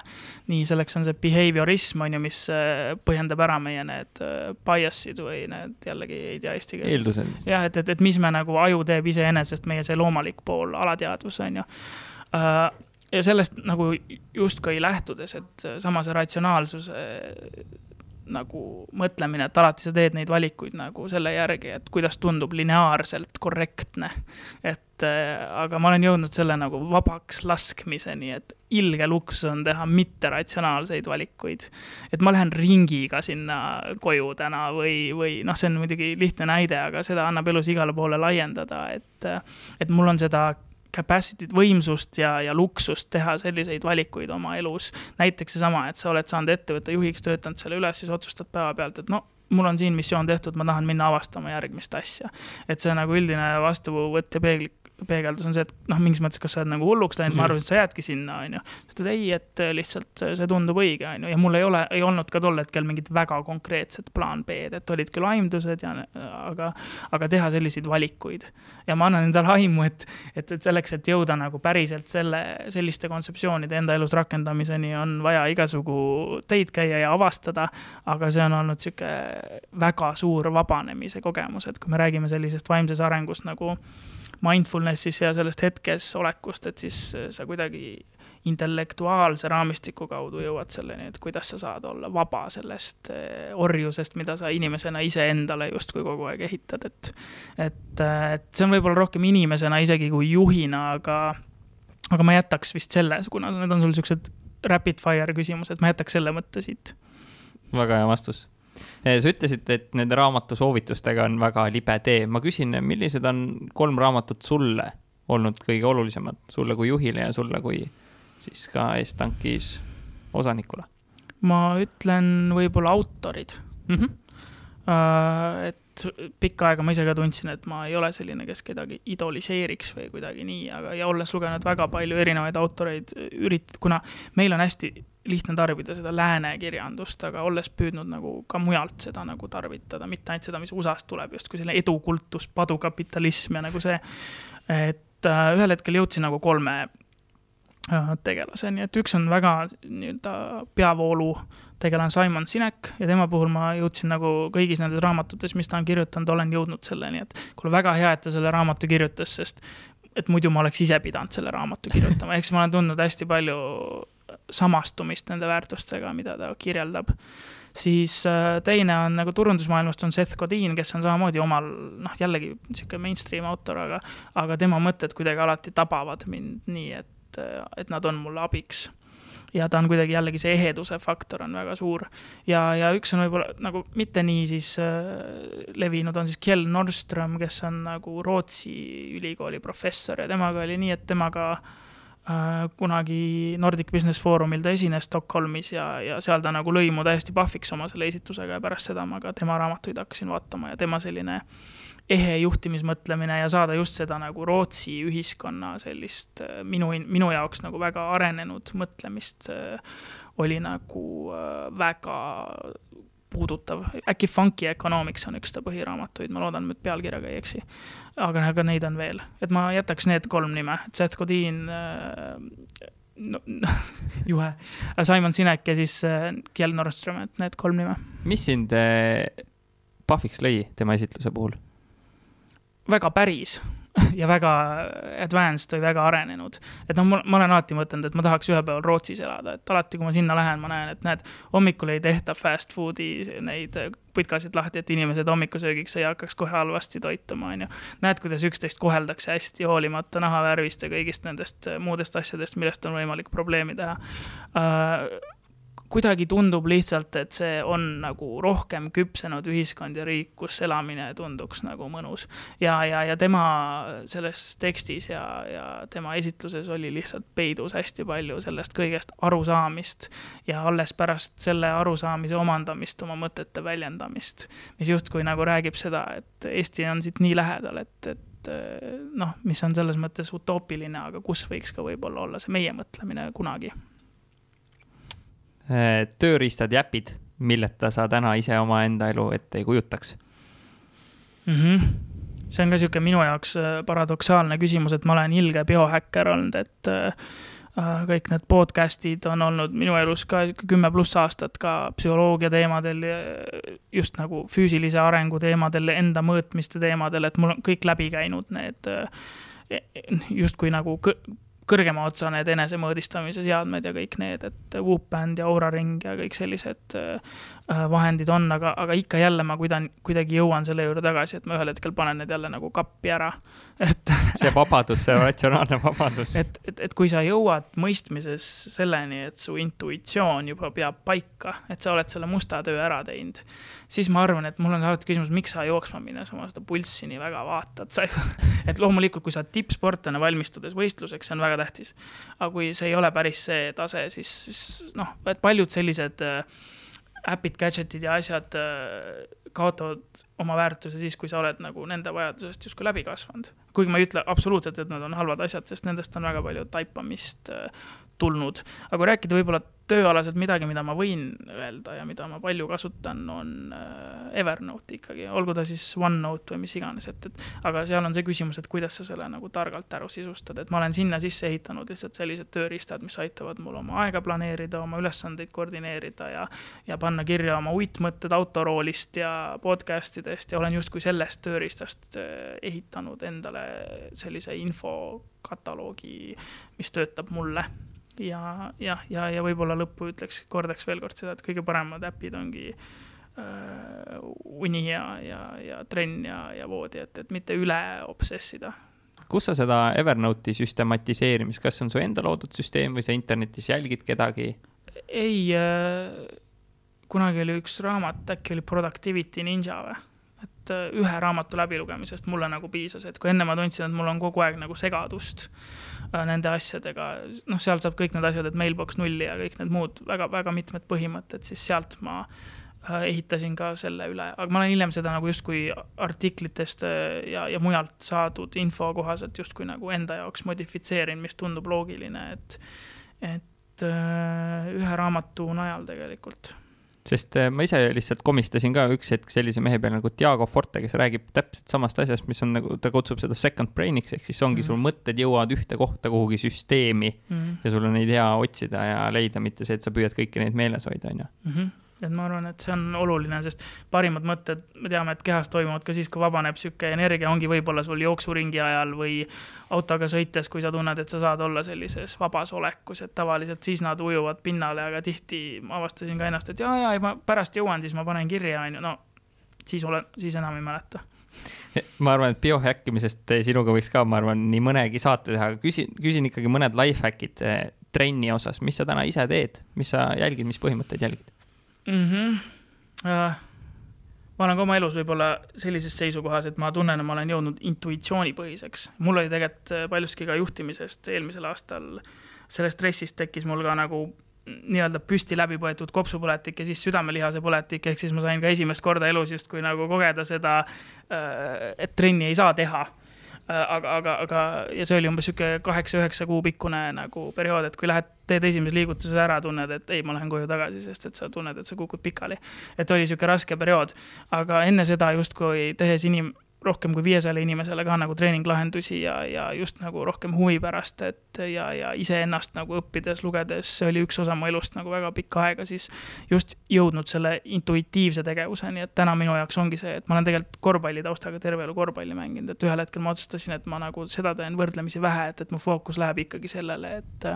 nii, selleks on see behaviorism on ju, mis äh, põhjendab ära meie need äh, bias'id või need jällegi ei tea eesti keeles. eeldused. jah, et, et, et mis me nagu, aju teeb iseenesest, meie see loomalik pool, alateadvus on ju uh, ja sellest nagu justkui lähtudes, et sama see ratsionaalsuse nagu mõtlemine, et alati sa teed neid valikuid nagu selle järgi, et kuidas tundub lineaarselt korrektne. et äh, aga ma olen jõudnud selle nagu vabaks laskmiseni, et ilge luksus on teha mitteratsionaalseid valikuid. et ma lähen ringiga sinna koju täna või, või noh, see on muidugi lihtne näide, aga seda annab elus igale poole laiendada, et, et mul on seda capacity't, võimsust ja, ja luksust teha selliseid valikuid oma elus. näiteks seesama, et sa oled saanud ettevõtte juhiks, töötanud selle üles, siis otsustad päevapealt, et no mul on siin missioon tehtud, ma tahan minna avastama järgmist asja. et see nagu üldine vastuvõtt ja peeglik, peegeldus on see, et noh, mingis mõttes, kas sa oled nagu hulluks läinud ma arvasin, et sa jäädki sinna, on ju. sa ütled ei, et lihtsalt see tundub õige, on ju, ja mul ei ole, ei olnud ka tol hetkel mingit väga konkreetset plaan B-d, et olid küll aimdused ja, aga, aga teha selliseid valikuid. ja ma annan endale aimu, et, et, et selleks, et jõuda nagu päriselt selle, selliste kontseptsioonide enda elus rakendamiseni, on vaja igasugu teid käia ja avastada. aga see on olnud sihuke väga suur vabanemise kogemus, et kui me räägime sellisest vaimses arengust nagu mindfulness'is ja sellest hetkes olekust, et siis sa kuidagi intellektuaalse raamistiku kaudu jõuad selleni, et kuidas sa saad olla vaba sellest eh, orjusest, mida sa inimesena iseendale justkui kogu aeg ehitad, et et, et see on võib-olla rohkem inimesena isegi kui juhina, aga aga ma jätaks vist selle, kuna need on sul siuksed rapid fire küsimused, ma jätaks selle mõtte siit. väga hea vastus sa ütlesid, et nende raamatu soovitustega on väga libe tee. ma küsin, millised on kolm raamatut sulle, olnud kõige olulisemad sulle kui juhile ja sulle kui siis ka Estankis osanikule? ma ütlen võib-olla autorid mm. -hmm. Uh, et pikka aega ma ise ka tundsin, et ma ei ole selline, kes kedagi idoliseeriks või kuidagi nii, aga ja olles lugenud väga palju erinevaid autoreid, ürit-, kuna meil on hästi lihtne tarbida seda lääne kirjandust, aga olles püüdnud nagu ka mujalt seda nagu tarvitada, mitte ainult seda, mis USA-st tuleb, justkui selline edukultus, padukapitalism ja nagu see, et äh, ühel hetkel jõudsin nagu kolme äh, tegelaseni, et üks on väga nii-öelda peavoolu tegelane Simon Sinek ja tema puhul ma jõudsin nagu kõigis nendes raamatutes, mis ta on kirjutanud, olen jõudnud selleni, et kuule, väga hea, et ta selle raamatu kirjutas, sest et muidu ma oleks ise pidanud selle raamatu kirjutama, siis ma olen tundnud hästi palju samastumist nende väärtustega, mida ta kirjeldab. siis äh, teine on nagu turundusmaailmast on Seth Godin, kes on samamoodi omal, noh, jällegi niisugune mainstream autor, aga, aga tema mõtted kuidagi alati tabavad mind nii, et, et nad on mulle abiks ja ta on kuidagi jällegi see eheduse faktor on väga suur. ja, ja üks on võib-olla nagu mitte nii siis äh, levinud, on siis Kjell Nordström, kes on nagu Rootsi ülikooli professor ja temaga oli nii, et temaga äh, Äh, kunagi Nordic Business Forumil ta esines Stockholmis ja, ja seal ta nagu lõi mu täiesti pahviks oma selle esitusega ja pärast seda ma ka tema raamatuid hakkasin vaatama ja tema selline ehe juhtimismõtlemine ja saada just seda nagu Rootsi ühiskonna sellist äh, minu, minu jaoks nagu väga arenenud mõtlemist äh, oli nagu väga puudutav, äkki Funky Economics on üks ta põhiraamatuid, ma loodan, et pealkirjaga ei eksi. aga, aga neid on veel, et ma jätaks need kolm nime, Seth Godin äh,, no, juhe, Simon Sinek ja siis äh, Kjell Nordström, et need kolm nime. mis sind pahviks lõi tema esitluse puhul? väga päris ja väga advanced või väga arenenud. et noh, ma olen alati mõtelnud, et ma tahaks ühel päeval Rootsis elada, et alati, kui ma sinna lähen, ma näen, et näed, hommikul ei tehta fast food'i neid putkasid lahti, et inimesed hommikusöögiks ei hakkaks kohe halvasti toituma, on ju. näed, kuidas üksteist koheldakse hästi, hoolimata nahavärvist ja kõigist nendest muudest asjadest, millest on võimalik probleemi teha uh, kuidagi tundub lihtsalt, et see on nagu rohkem küpsenud ühiskond ja riik, kus elamine tunduks nagu mõnus. ja, ja, ja tema selles tekstis ja, ja tema esitluses oli lihtsalt peidus hästi palju sellest kõigest arusaamist ja alles pärast selle arusaamise omandamist oma mõtete väljendamist, mis justkui nagu räägib seda, et Eesti on siit nii lähedal, et, et noh, mis on selles mõttes utoopiline, aga kus võiks ka võib-olla olla see meie mõtlemine kunagi tööriistad ja äpid, milleta sa täna ise omaenda elu ette ei kujutaks mm? -hmm. see on ka niisugune minu jaoks äh, paradoksaalne küsimus, et ma olen ilge biohäkker olnud, et äh, kõik need podcast'id on olnud minu elus ka kümme pluss aastat ka psühholoogia teemadel, just nagu füüsilise arengu teemadel, enda mõõtmiste teemadel, et mul on kõik läbi käinud need e-, justkui nagu kõrgema otsa need enesemõõdistamise seadmed ja kõik need, et Whoop Band ja Aura Ring ja kõik sellised äh, vahendid on, aga, aga ikka jälle ma kuidagi, kuidagi jõuan selle juurde tagasi, et ma ühel hetkel panen need jälle nagu kappi ära, et see vabadus, see ratsionaalne vabadus. et, et, et kui sa jõuad mõistmises selleni, et su intuitsioon juba peab paika, et sa oled selle musta töö ära teinud, siis ma arvan, et mul on alati küsimus, miks sa jooksma minnes oma seda pulssi nii väga vaatad, sa ju, et loomulikult, kui sa oled tippsportlane valmistudes võistluseks, see on väga väga tähtis. aga kui see ei ole päris see tase, siis, siis noh, et paljud sellised äh, äpid, gadget'id ja asjad äh, kaotavad oma väärtuse siis, kui sa oled nagu nende vajadusest justkui läbi kasvanud. kuigi ma ei ütle absoluutselt, et nad on halvad asjad, sest nendest on väga palju taipamist äh, tulnud. aga kui rääkida võib-olla tööalaselt midagi, mida ma võin öelda ja mida ma palju kasutan, on äh, Evernote ikkagi, olgu ta siis OneNote või mis iganes, et, et aga seal on see küsimus, et kuidas sa selle nagu targalt ära sisustad, et ma olen sinna sisse ehitanud lihtsalt sellised tööriistad, mis aitavad mul oma aega planeerida, oma ülesandeid koordineerida ja ja panna kirja oma uitmõtted autoroolist ja podcast idest ja olen justkui sellest tööriistast äh, ehitanud endale sellise infokataloogi, mis töötab mulle ja jah, ja, ja, ja võib-olla lõppu ütleks, kordaks veel kord seda, et kõige paremad äpid ongi äh, uni ja, ja, ja trenn ja, ja voodi, et, et mitte üle obsessida. kus sa seda Evernote'i süstematiseerimist, kas see on su enda loodud süsteem või sa internetis jälgid kedagi? ei äh,, kunagi oli üks raamat, äkki oli Productivity Ninja või? et äh, ühe raamatu läbilugemisest mulle nagu piisas, et kui enne ma tundsin, et mul on kogu aeg nagu segadust äh, nende asjadega, noh, sealt saab kõik need asjad, et mailbox nulli ja kõik need muud väga-väga mitmed põhimõtted, siis sealt ma äh, ehitasin ka selle üle, aga ma olen hiljem seda nagu justkui artiklitest ja, ja mujalt saadud info kohaselt justkui nagu enda jaoks modifitseerinud, mis tundub loogiline, et, et ühe raamatu najal tegelikult sest äh, ma ise lihtsalt komistasin ka üks hetk sellise mehe peale nagu Diego Forte, kes räägib täpselt samast asjast, mis on nagu, ta kutsub seda second brain'iks, ehk siis ongi mm -hmm. sul mõtted jõuavad ühte kohta kuhugi süsteemi mm -hmm. ja sul on neid hea otsida ja leida, mitte see, et sa püüad kõiki neid meeles hoida, on ju mhm et ma arvan, et see on oluline, sest parimad mõtted, me teame, et kehas toimuvad ka siis, kui vabaneb sihuke energia, ongi võib-olla sul jooksuringi ajal või autoga sõites, kui sa tunned, et sa saad olla sellises vabas olekus, et tavaliselt siis nad ujuvad pinnale, aga tihti ma avastasin ka ennast, et ja, ja ma pärast jõuan, siis ma panen kirja, on ju, no siis olen, siis enam ei mäleta. Ma arvan, et biohäkkimisest sinuga võiks ka, ma arvan, nii mõnegi saate teha, aga küsin, küsin ikkagi mõned life hack'id eh, trenni osas, mis sa täna ise teed, mis sa jälgid, mis põhimõtteid jälgid? Mm. -hmm. Uh, ma olen ka oma elus võib-olla sellises seisukohas, et ma tunnen, et ma olen jõudnud intuitsioonipõhiseks. mul oli tegelikult äh, paljuski ka juhtimisest eelmisel aastal, sellest stressist tekkis mul ka nagu nii-öelda püsti läbi põetud kopsupõletik ja siis südamelihase põletik, ehk siis ma sain ka esimest korda elus justkui nagu kogeda seda, äh, et trenni ei saa teha aga, aga, aga ja see oli umbes sihuke kaheksa-üheksa kuu pikkune nagu periood, et kui lähed, teed esimese liigutuse ära, tunned, et ei, ma lähen koju tagasi, sest et sa tunned, et sa kukud pikali. et oli sihuke raske periood, aga enne seda justkui tehes inim-, rohkem kui viiesajale inimesele ka nagu treeninglahendusi ja, ja just nagu rohkem huvi pärast, et ja, ja iseennast nagu õppides, lugedes, see oli üks osa mu elust nagu väga pikka aega, siis just jõudnud selle intuitiivse tegevuseni, et täna minu jaoks ongi see, et ma olen tegelikult korvpallitaustaga terve elu korvpalli mänginud, et ühel hetkel ma otsustasin, et ma nagu seda teen võrdlemisi vähe, et, et mu fookus läheb ikkagi sellele, et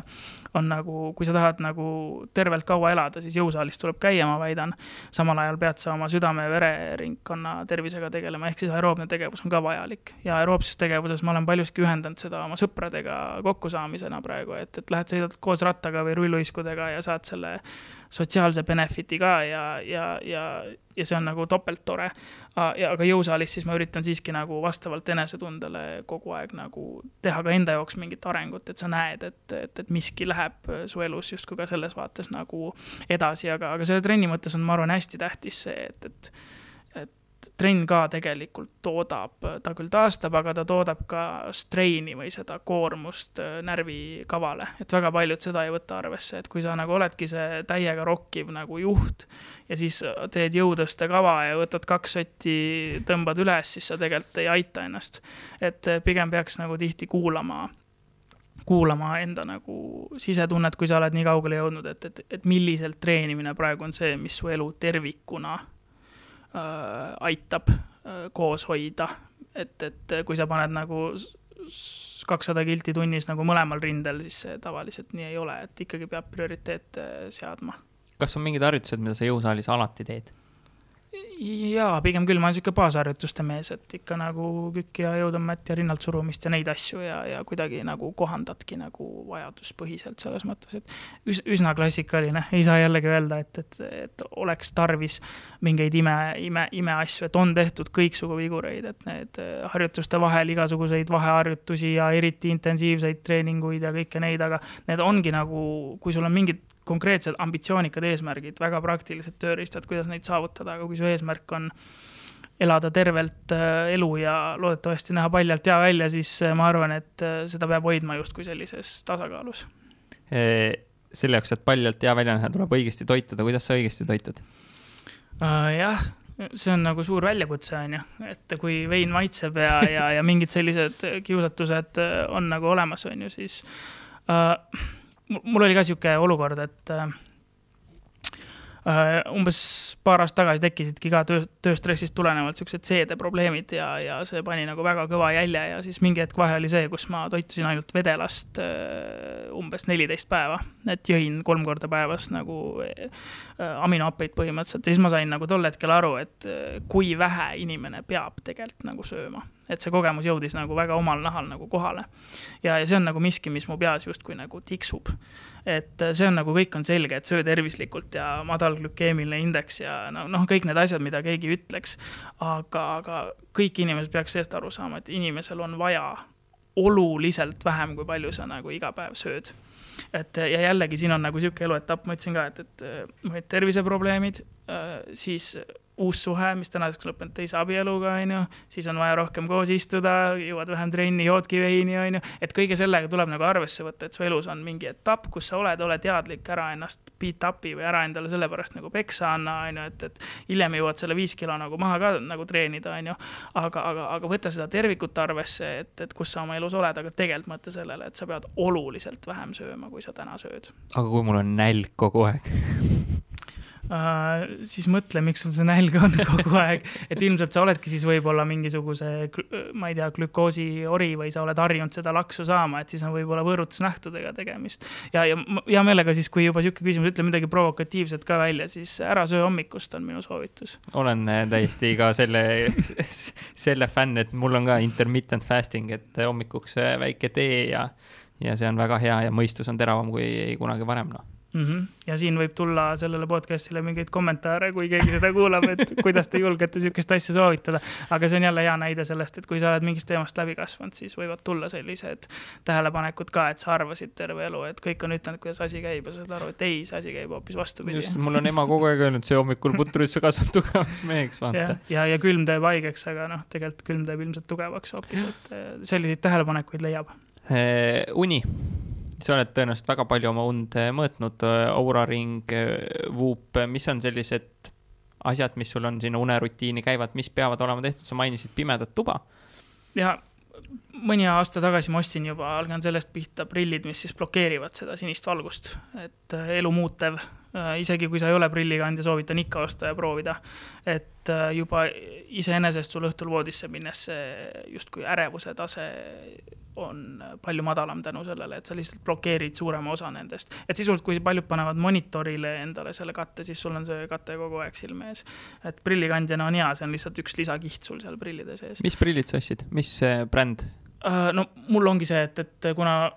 on nagu, kui sa tahad nagu tervelt kaua elada, siis jõusaalis tuleb käia, ma väidan. samal ajal pead sa oma südame-vereringkonna tervisega tegelema, ehk siis aeroobne tegevus tegevus on ka vajalik ja aeroobses tegevuses ma olen paljuski ühendanud seda oma sõpradega kokkusaamisena praegu, et, et lähed, sõidad koos rattaga või rulluiskudega ja saad selle sotsiaalse benefit'i ka ja, ja, ja, ja see on nagu topelt tore. aga jõusaalis siis ma üritan siiski nagu vastavalt enesetundele kogu aeg nagu teha ka enda jaoks mingit arengut, et sa näed, et, et, et miski läheb su elus justkui ka selles vaates nagu edasi, aga, aga selle trenni mõttes on, ma arvan, hästi tähtis see, et, et trenn ka tegelikult toodab, ta küll taastab, aga ta toodab ka streini või seda koormust äh, närvikavale, et väga paljud seda ei võta arvesse, et kui sa nagu oledki see täiega rokkiv nagu juht ja siis teed jõutõstekava ja võtad kaks sotti, tõmbad üles, siis sa tegelikult ei aita ennast. et äh, pigem peaks nagu tihti kuulama kuulama enda nagu sisetunnet, kui sa oled nii kaugele jõudnud, et, et, et milliselt treenimine praegu on see, mis su elu tervikuna äh, aitab äh, koos hoida. et, et kui sa paned nagu kakssada kilti tunnis nagu mõlemal rindel, siis see tavaliselt nii ei ole, et ikkagi peab prioriteete seadma. kas on mingid harjutused, mida sa jõusaalis alati teed? Jaa, pigem küll, ma olen sihuke baasharjutuste mees, et ikka nagu kükki ja jõutõmmet ja rinnalt surumist ja neid asju ja, ja kuidagi nagu kohandadki nagu vajaduspõhiselt selles mõttes, et üs, üsna klassikaline, ei saa jällegi öelda, et, et, et oleks tarvis mingeid ime, ime, imeasju, et on tehtud kõiksugu vigureid, et need harjutuste vahel igasuguseid vaheharjutusi ja eriti intensiivseid treeninguid ja kõike neid, aga need ongi nagu, kui sul on mingid konkreetsed ambitsioonikad eesmärgid, väga praktilised tööriistad, kuidas neid saavutada, aga kui su eesmärk on elada tervelt äh, elu ja loodetavasti näha paljalt hea välja, siis äh, ma arvan, et äh, seda peab hoidma justkui sellises tasakaalus. selle jaoks, et paljalt hea välja näha, tuleb õigesti toituda, kuidas sa õigesti toitud? Jah, see on nagu suur väljakutse, on ju, et kui vein maitseb ja, ja, ja mingid sellised kiusatused on nagu olemas, on ju, siis uh, mul oli ka sihuke olukord, et äh, äh, umbes paar aastat tagasi tekkisidki ka töö, tööstressist tulenevalt siuksed seedeprobleemid ja, ja see pani nagu väga kõva jälje ja siis mingi hetk vahe oli see, kus ma toitusin ainult vedelast äh, umbes neliteist päeva. et jõin kolm korda päevas nagu äh, aminohappeid põhimõtteliselt ja siis ma sain nagu tol hetkel aru, et äh, kui vähe inimene peab tegelikult nagu sööma et see kogemus jõudis nagu väga omal nahal nagu kohale. ja, ja see on nagu miski, mis mu peas justkui nagu tiksub. et see on nagu kõik on selge, et söö tervislikult ja madal glükeemiline indeks ja noh, kõik need asjad, mida keegi ütleks. aga, aga kõik inimesed peaks sellest aru saama, et inimesel on vaja oluliselt vähem, kui palju sa nagu iga päev sööd et ja jällegi siin on nagu sihuke eluetapp, ma ütlesin ka, et, et olid terviseprobleemid, siis uus suhe, mis tänaseks lõppenud teise abieluga, on ju, siis on vaja rohkem koos istuda, jõuad vähem trenni, joodki veini, on ju, et kõige sellega tuleb nagu arvesse võtta, et su elus on mingi etapp, kus sa oled, ole teadlik, ära ennast beat up'i või ära endale sellepärast nagu peksa anna, on ju, et, et hiljem jõuad selle viis kilo nagu maha ka nagu treenida, on ju. aga, aga, aga võta seda tervikut arvesse, et, et kus sa oma elus oled, aga tegelikult mõtle sellele, et sa pead oluliselt vähem sööma, kui sa täna sööd. aga kui mul on nälg kogu aeg Uh, siis mõtle, miks sul see nälg on kogu aeg, et ilmselt sa oledki siis võib-olla mingisuguse, ma ei tea, glükoosiori või sa oled harjunud seda laksu saama, et siis on võib-olla võõrutusnähtudega tegemist. ja, ja hea meelega siis, kui juba sihuke küsimus, ütle midagi provokatiivset ka välja, siis ära söö hommikust, on minu soovitus. olen äh, täiesti ka selle, selle fänn, et mul on ka intermittent fasting, et hommikuks äh, väike tee ja, ja see on väga hea ja mõistus on teravam kui kunagi varem, noh mm. -hmm. ja siin võib tulla sellele podcast'ile mingeid kommentaare, kui keegi seda kuulab, et kuidas te julgete sihukest asja soovitada. aga see on jälle hea näide sellest, et kui sa oled mingist teemast läbi kasvanud, siis võivad tulla sellised tähelepanekud ka, et sa arvasid terve elu, et kõik on ütelnud, kuidas asi käib ja sa saad aru, et ei, see asi käib hoopis vastupidi. just, mul on ema kogu aeg öelnud, see hommikul putruid, sa kasvad tugevaks meheks, vaata. ja, ja, ja külm teeb haigeks, aga noh, tegelikult külm teeb ilmselt tugevaks hoopis, et eh, selliseid tähelepanekuid leiab. Eh, uni sa oled tõenäoliselt väga palju oma und mõõtnud, eh, Aura ring, Whoop, eh, mis on sellised asjad, mis sul on sinna unerutiini käivad, mis peavad olema tehtud, sa mainisid pimedat tuba. ja mõni aasta tagasi ma ostsin juba, algan sellest pihta, prillid, mis siis blokeerivad seda sinist valgust, et elu muutev Äh, isegi kui sa ei ole prillikandja, soovitan ikka osta ja proovida. et äh, juba iseenesest sul õhtul voodisse minnes see justkui ärevuse tase on palju madalam tänu sellele, et sa lihtsalt blokeerid suurema osa nendest. et sisuliselt, kui paljud panevad monitorile endale selle katte, siis sul on see kate kogu aeg silme ees. et prillikandjana on hea, see on lihtsalt üks lisakiht sul seal prillide sees. mis prillid sa ostsid, mis bränd? Äh, no mul ongi see, et, et kuna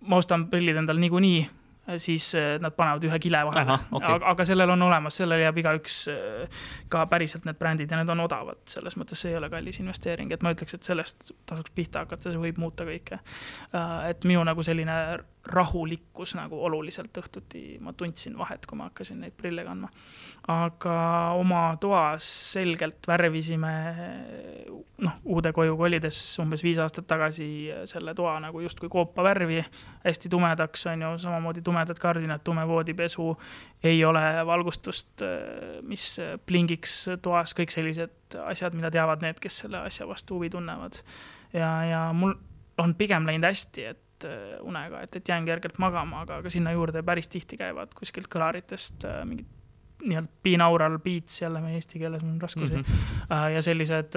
ma ostan prillid endale niikuinii siis äh, nad panevad ühe kile vahele. Okay. aga, aga sellel on olemas, sellele jääb igaüks äh, ka päriselt need brändid ja need on odavad, selles mõttes see ei ole kallis investeering, et ma ütleks, et sellest tasuks pihta hakata, see võib muuta kõike. Äh, et minu nagu selline rahulikkus nagu oluliselt õhtuti, ma tundsin vahet, kui ma hakkasin neid prille kandma. aga oma toas selgelt värvisime, noh, uude koju kolides umbes viis aastat tagasi selle toa nagu justkui koopavärvi, hästi tumedaks, on ju, samamoodi tumedad kardinad, tume voodipesu, ei ole valgustust, mis plingiks toas, kõik sellised asjad, mida teavad need, kes selle asja vastu huvi tunnevad. ja, ja mul on pigem läinud hästi, et Äh, unega, et, et jään kergelt magama, aga, aga sinna juurde päris tihti käivad kuskilt kõlaritest äh, mingid nii-öelda binaural beats, jälle meie eesti keeles on raskusi mm, -hmm. ja sellised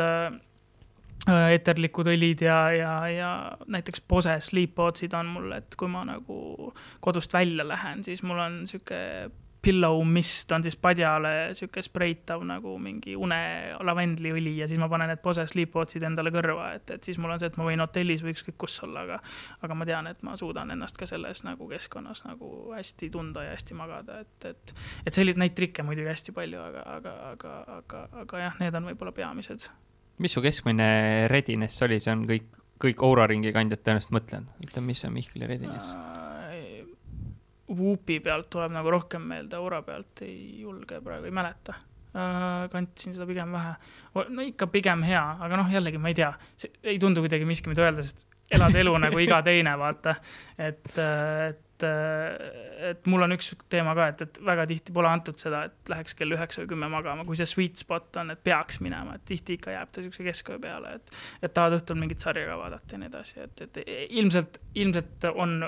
eterlikud õlid ja, ja, ja näiteks Bose Sleep Pods'id on mul, et kui ma nagu kodust välja lähen, siis mul on sihuke pillow mist on siis padjale sihuke spreitav nagu mingi une lavendliõli ja siis ma panen need Bose Sleepwatchid endale kõrva, et, et siis mul on see, et ma võin hotellis või ükskõik kus olla, aga, aga ma tean, et ma suudan ennast ka selles nagu keskkonnas nagu hästi tunda ja hästi magada, et, et, et selliseid, neid trikke muidugi hästi palju, aga, aga, aga, aga, aga jah, need on võib-olla peamised. Mis su keskmine readiness oli, see on kõik, kõik Aura ringi kandjad tõenäoliselt mõtlenud, ütle, mis on Mihkli readiness uh,? Whoopi pealt tuleb nagu rohkem meelde, Aura pealt ei julge praegu, ei mäleta äh,. kandsin seda pigem vähe. no ikka pigem hea, aga noh, jällegi ma ei tea, ei tundu kuidagi miski, mida öelda, sest elad elu nagu iga teine, vaata. et, et, et mul on üks teema ka, et, et väga tihti pole antud seda, et läheks kell üheksa või kümme magama, kui see sweet spot on, et peaks minema, et tihti ikka jääb ta siukse kesköö peale, et, et tahad õhtul mingit sarja ka vaadata ja nii edasi, et, et ilmselt, ilmselt on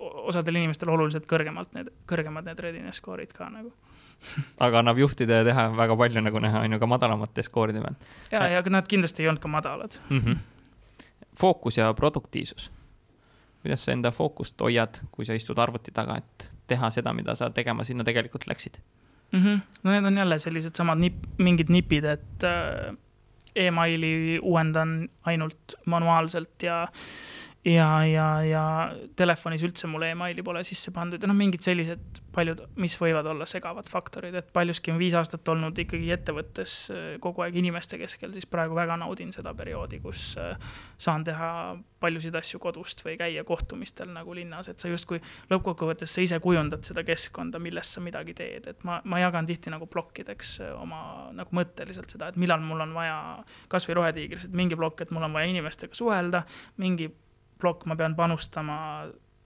osadel inimestel oluliselt kõrgemalt need, kõrgemad need readiness score'id ka nagu aga annab juhtida ja teha väga palju, nagu näha, on ju ka madalamate skooride peal. ja, ja nad kindlasti ei olnud ka madalad mm. -hmm. fookus ja produktiivsus. Kuidas sa enda fookust hoiad, kui sa istud arvuti taga, et teha seda, mida sa tegema sinna tegelikult läksid mm? -hmm. no need on jälle sellised samad nip, mingid nipid, et äh, emaili uuendan ainult manuaalselt ja ja, ja, ja telefonis üldse mul emaili pole sisse pandud ja noh, mingid sellised paljud, mis võivad olla segavad faktorid, et paljuski on viis aastat olnud ikkagi ettevõttes äh, kogu aeg inimeste keskel, siis praegu väga naudin seda perioodi, kus äh, saan teha paljusid asju kodust või käia kohtumistel nagu linnas, et sa justkui lõppkokkuvõttes sa ise kujundad seda keskkonda, milles sa midagi teed, et ma, ma jagan tihti nagu plokkideks äh, oma nagu mõtteliselt seda, et millal mul on vaja kasvõi Rohetiigris, et mingi plokk, et mul on vaja inimestega suhelda, mingi plokk, ma pean panustama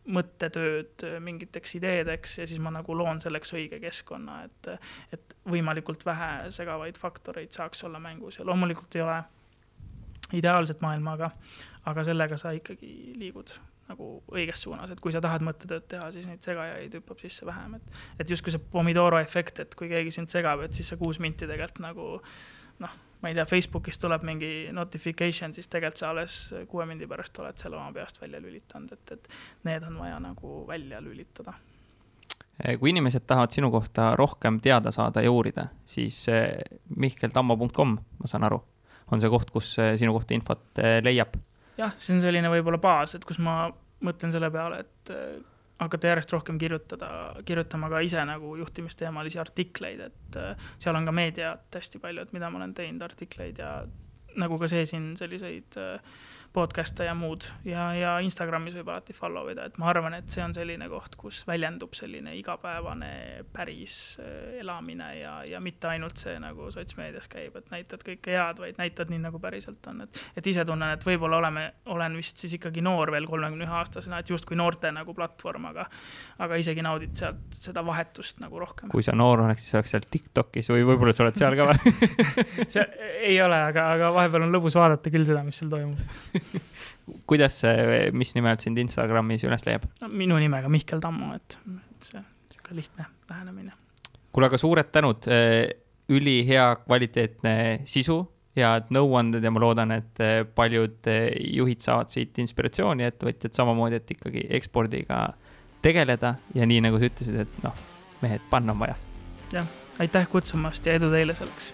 mõttetööd mingiteks ideedeks ja siis ma nagu loon selleks õige keskkonna, et, et võimalikult vähe segavaid faktoreid saaks olla mängus. Ja loomulikult ei ole ideaalset maailma, aga, aga sellega sa ikkagi liigud nagu õiges suunas, et kui sa tahad mõttetööd teha, siis neid segajaid hüppab sisse vähem, et, et justkui see Pomodoro efekt, et kui keegi sind segab, et siis see kuus minti tegelikult nagu noh ma ei tea, Facebookis tuleb mingi notification, siis tegelikult sa alles kuue mindi pärast oled selle oma peast välja lülitanud, et, et need on vaja nagu välja lülitada. Eh, kui inimesed tahavad sinu kohta rohkem teada saada ja uurida, siis eh, mihkeltammo.com, ma saan aru, on see koht, kus eh, sinu kohta infot leiab? jah, see on selline võib-olla baas, et kus ma mõtlen selle peale, et hakata järjest rohkem kirjutada, kirjutama ka ise nagu juhtimisteemalisi artikleid, et äh, seal on ka meediat hästi palju, et mida ma olen teinud, artikleid ja nagu ka see siin selliseid äh, podcast'e ja muud. Ja, ja Instagramis võib alati follow ida, et ma arvan, et see on selline koht, kus väljendub selline igapäevane päris äh, elamine ja, ja mitte ainult see nagu sotsmeedias käib, et näitad kõike head, vaid näitad nii, nagu päriselt on, et, et ise tunnen, et võib-olla oleme, olen vist siis ikkagi noor veel kolmekümne ühe aastasena, et justkui noorte nagu platvorm, aga, aga isegi naudid sealt seda vahetust nagu rohkem. kui sa noor oleks, siis oleks seal Tiktokis või võib-olla sa oled seal ka või? See ei ole, aga, aga vahepeal on lõbus vaadata küll seda, mis seal toimub kuidas see, mis nime alt sind Instagramis üles leiab no,? minu nimega Mihkel Tammo, et, et see sihuke lihtne lähenemine. kuule, aga suured tänud, eh, ülihea kvaliteetne sisu, head nõuanded ja ma loodan, et eh, paljud eh, juhid saavad siit inspiratsiooni, ettevõtjad samamoodi, et ikkagi ekspordiga tegeleda ja nii nagu sa ütlesid, et noh, mehed, panna on vaja. jah, aitäh kutsumast ja edu teile selleks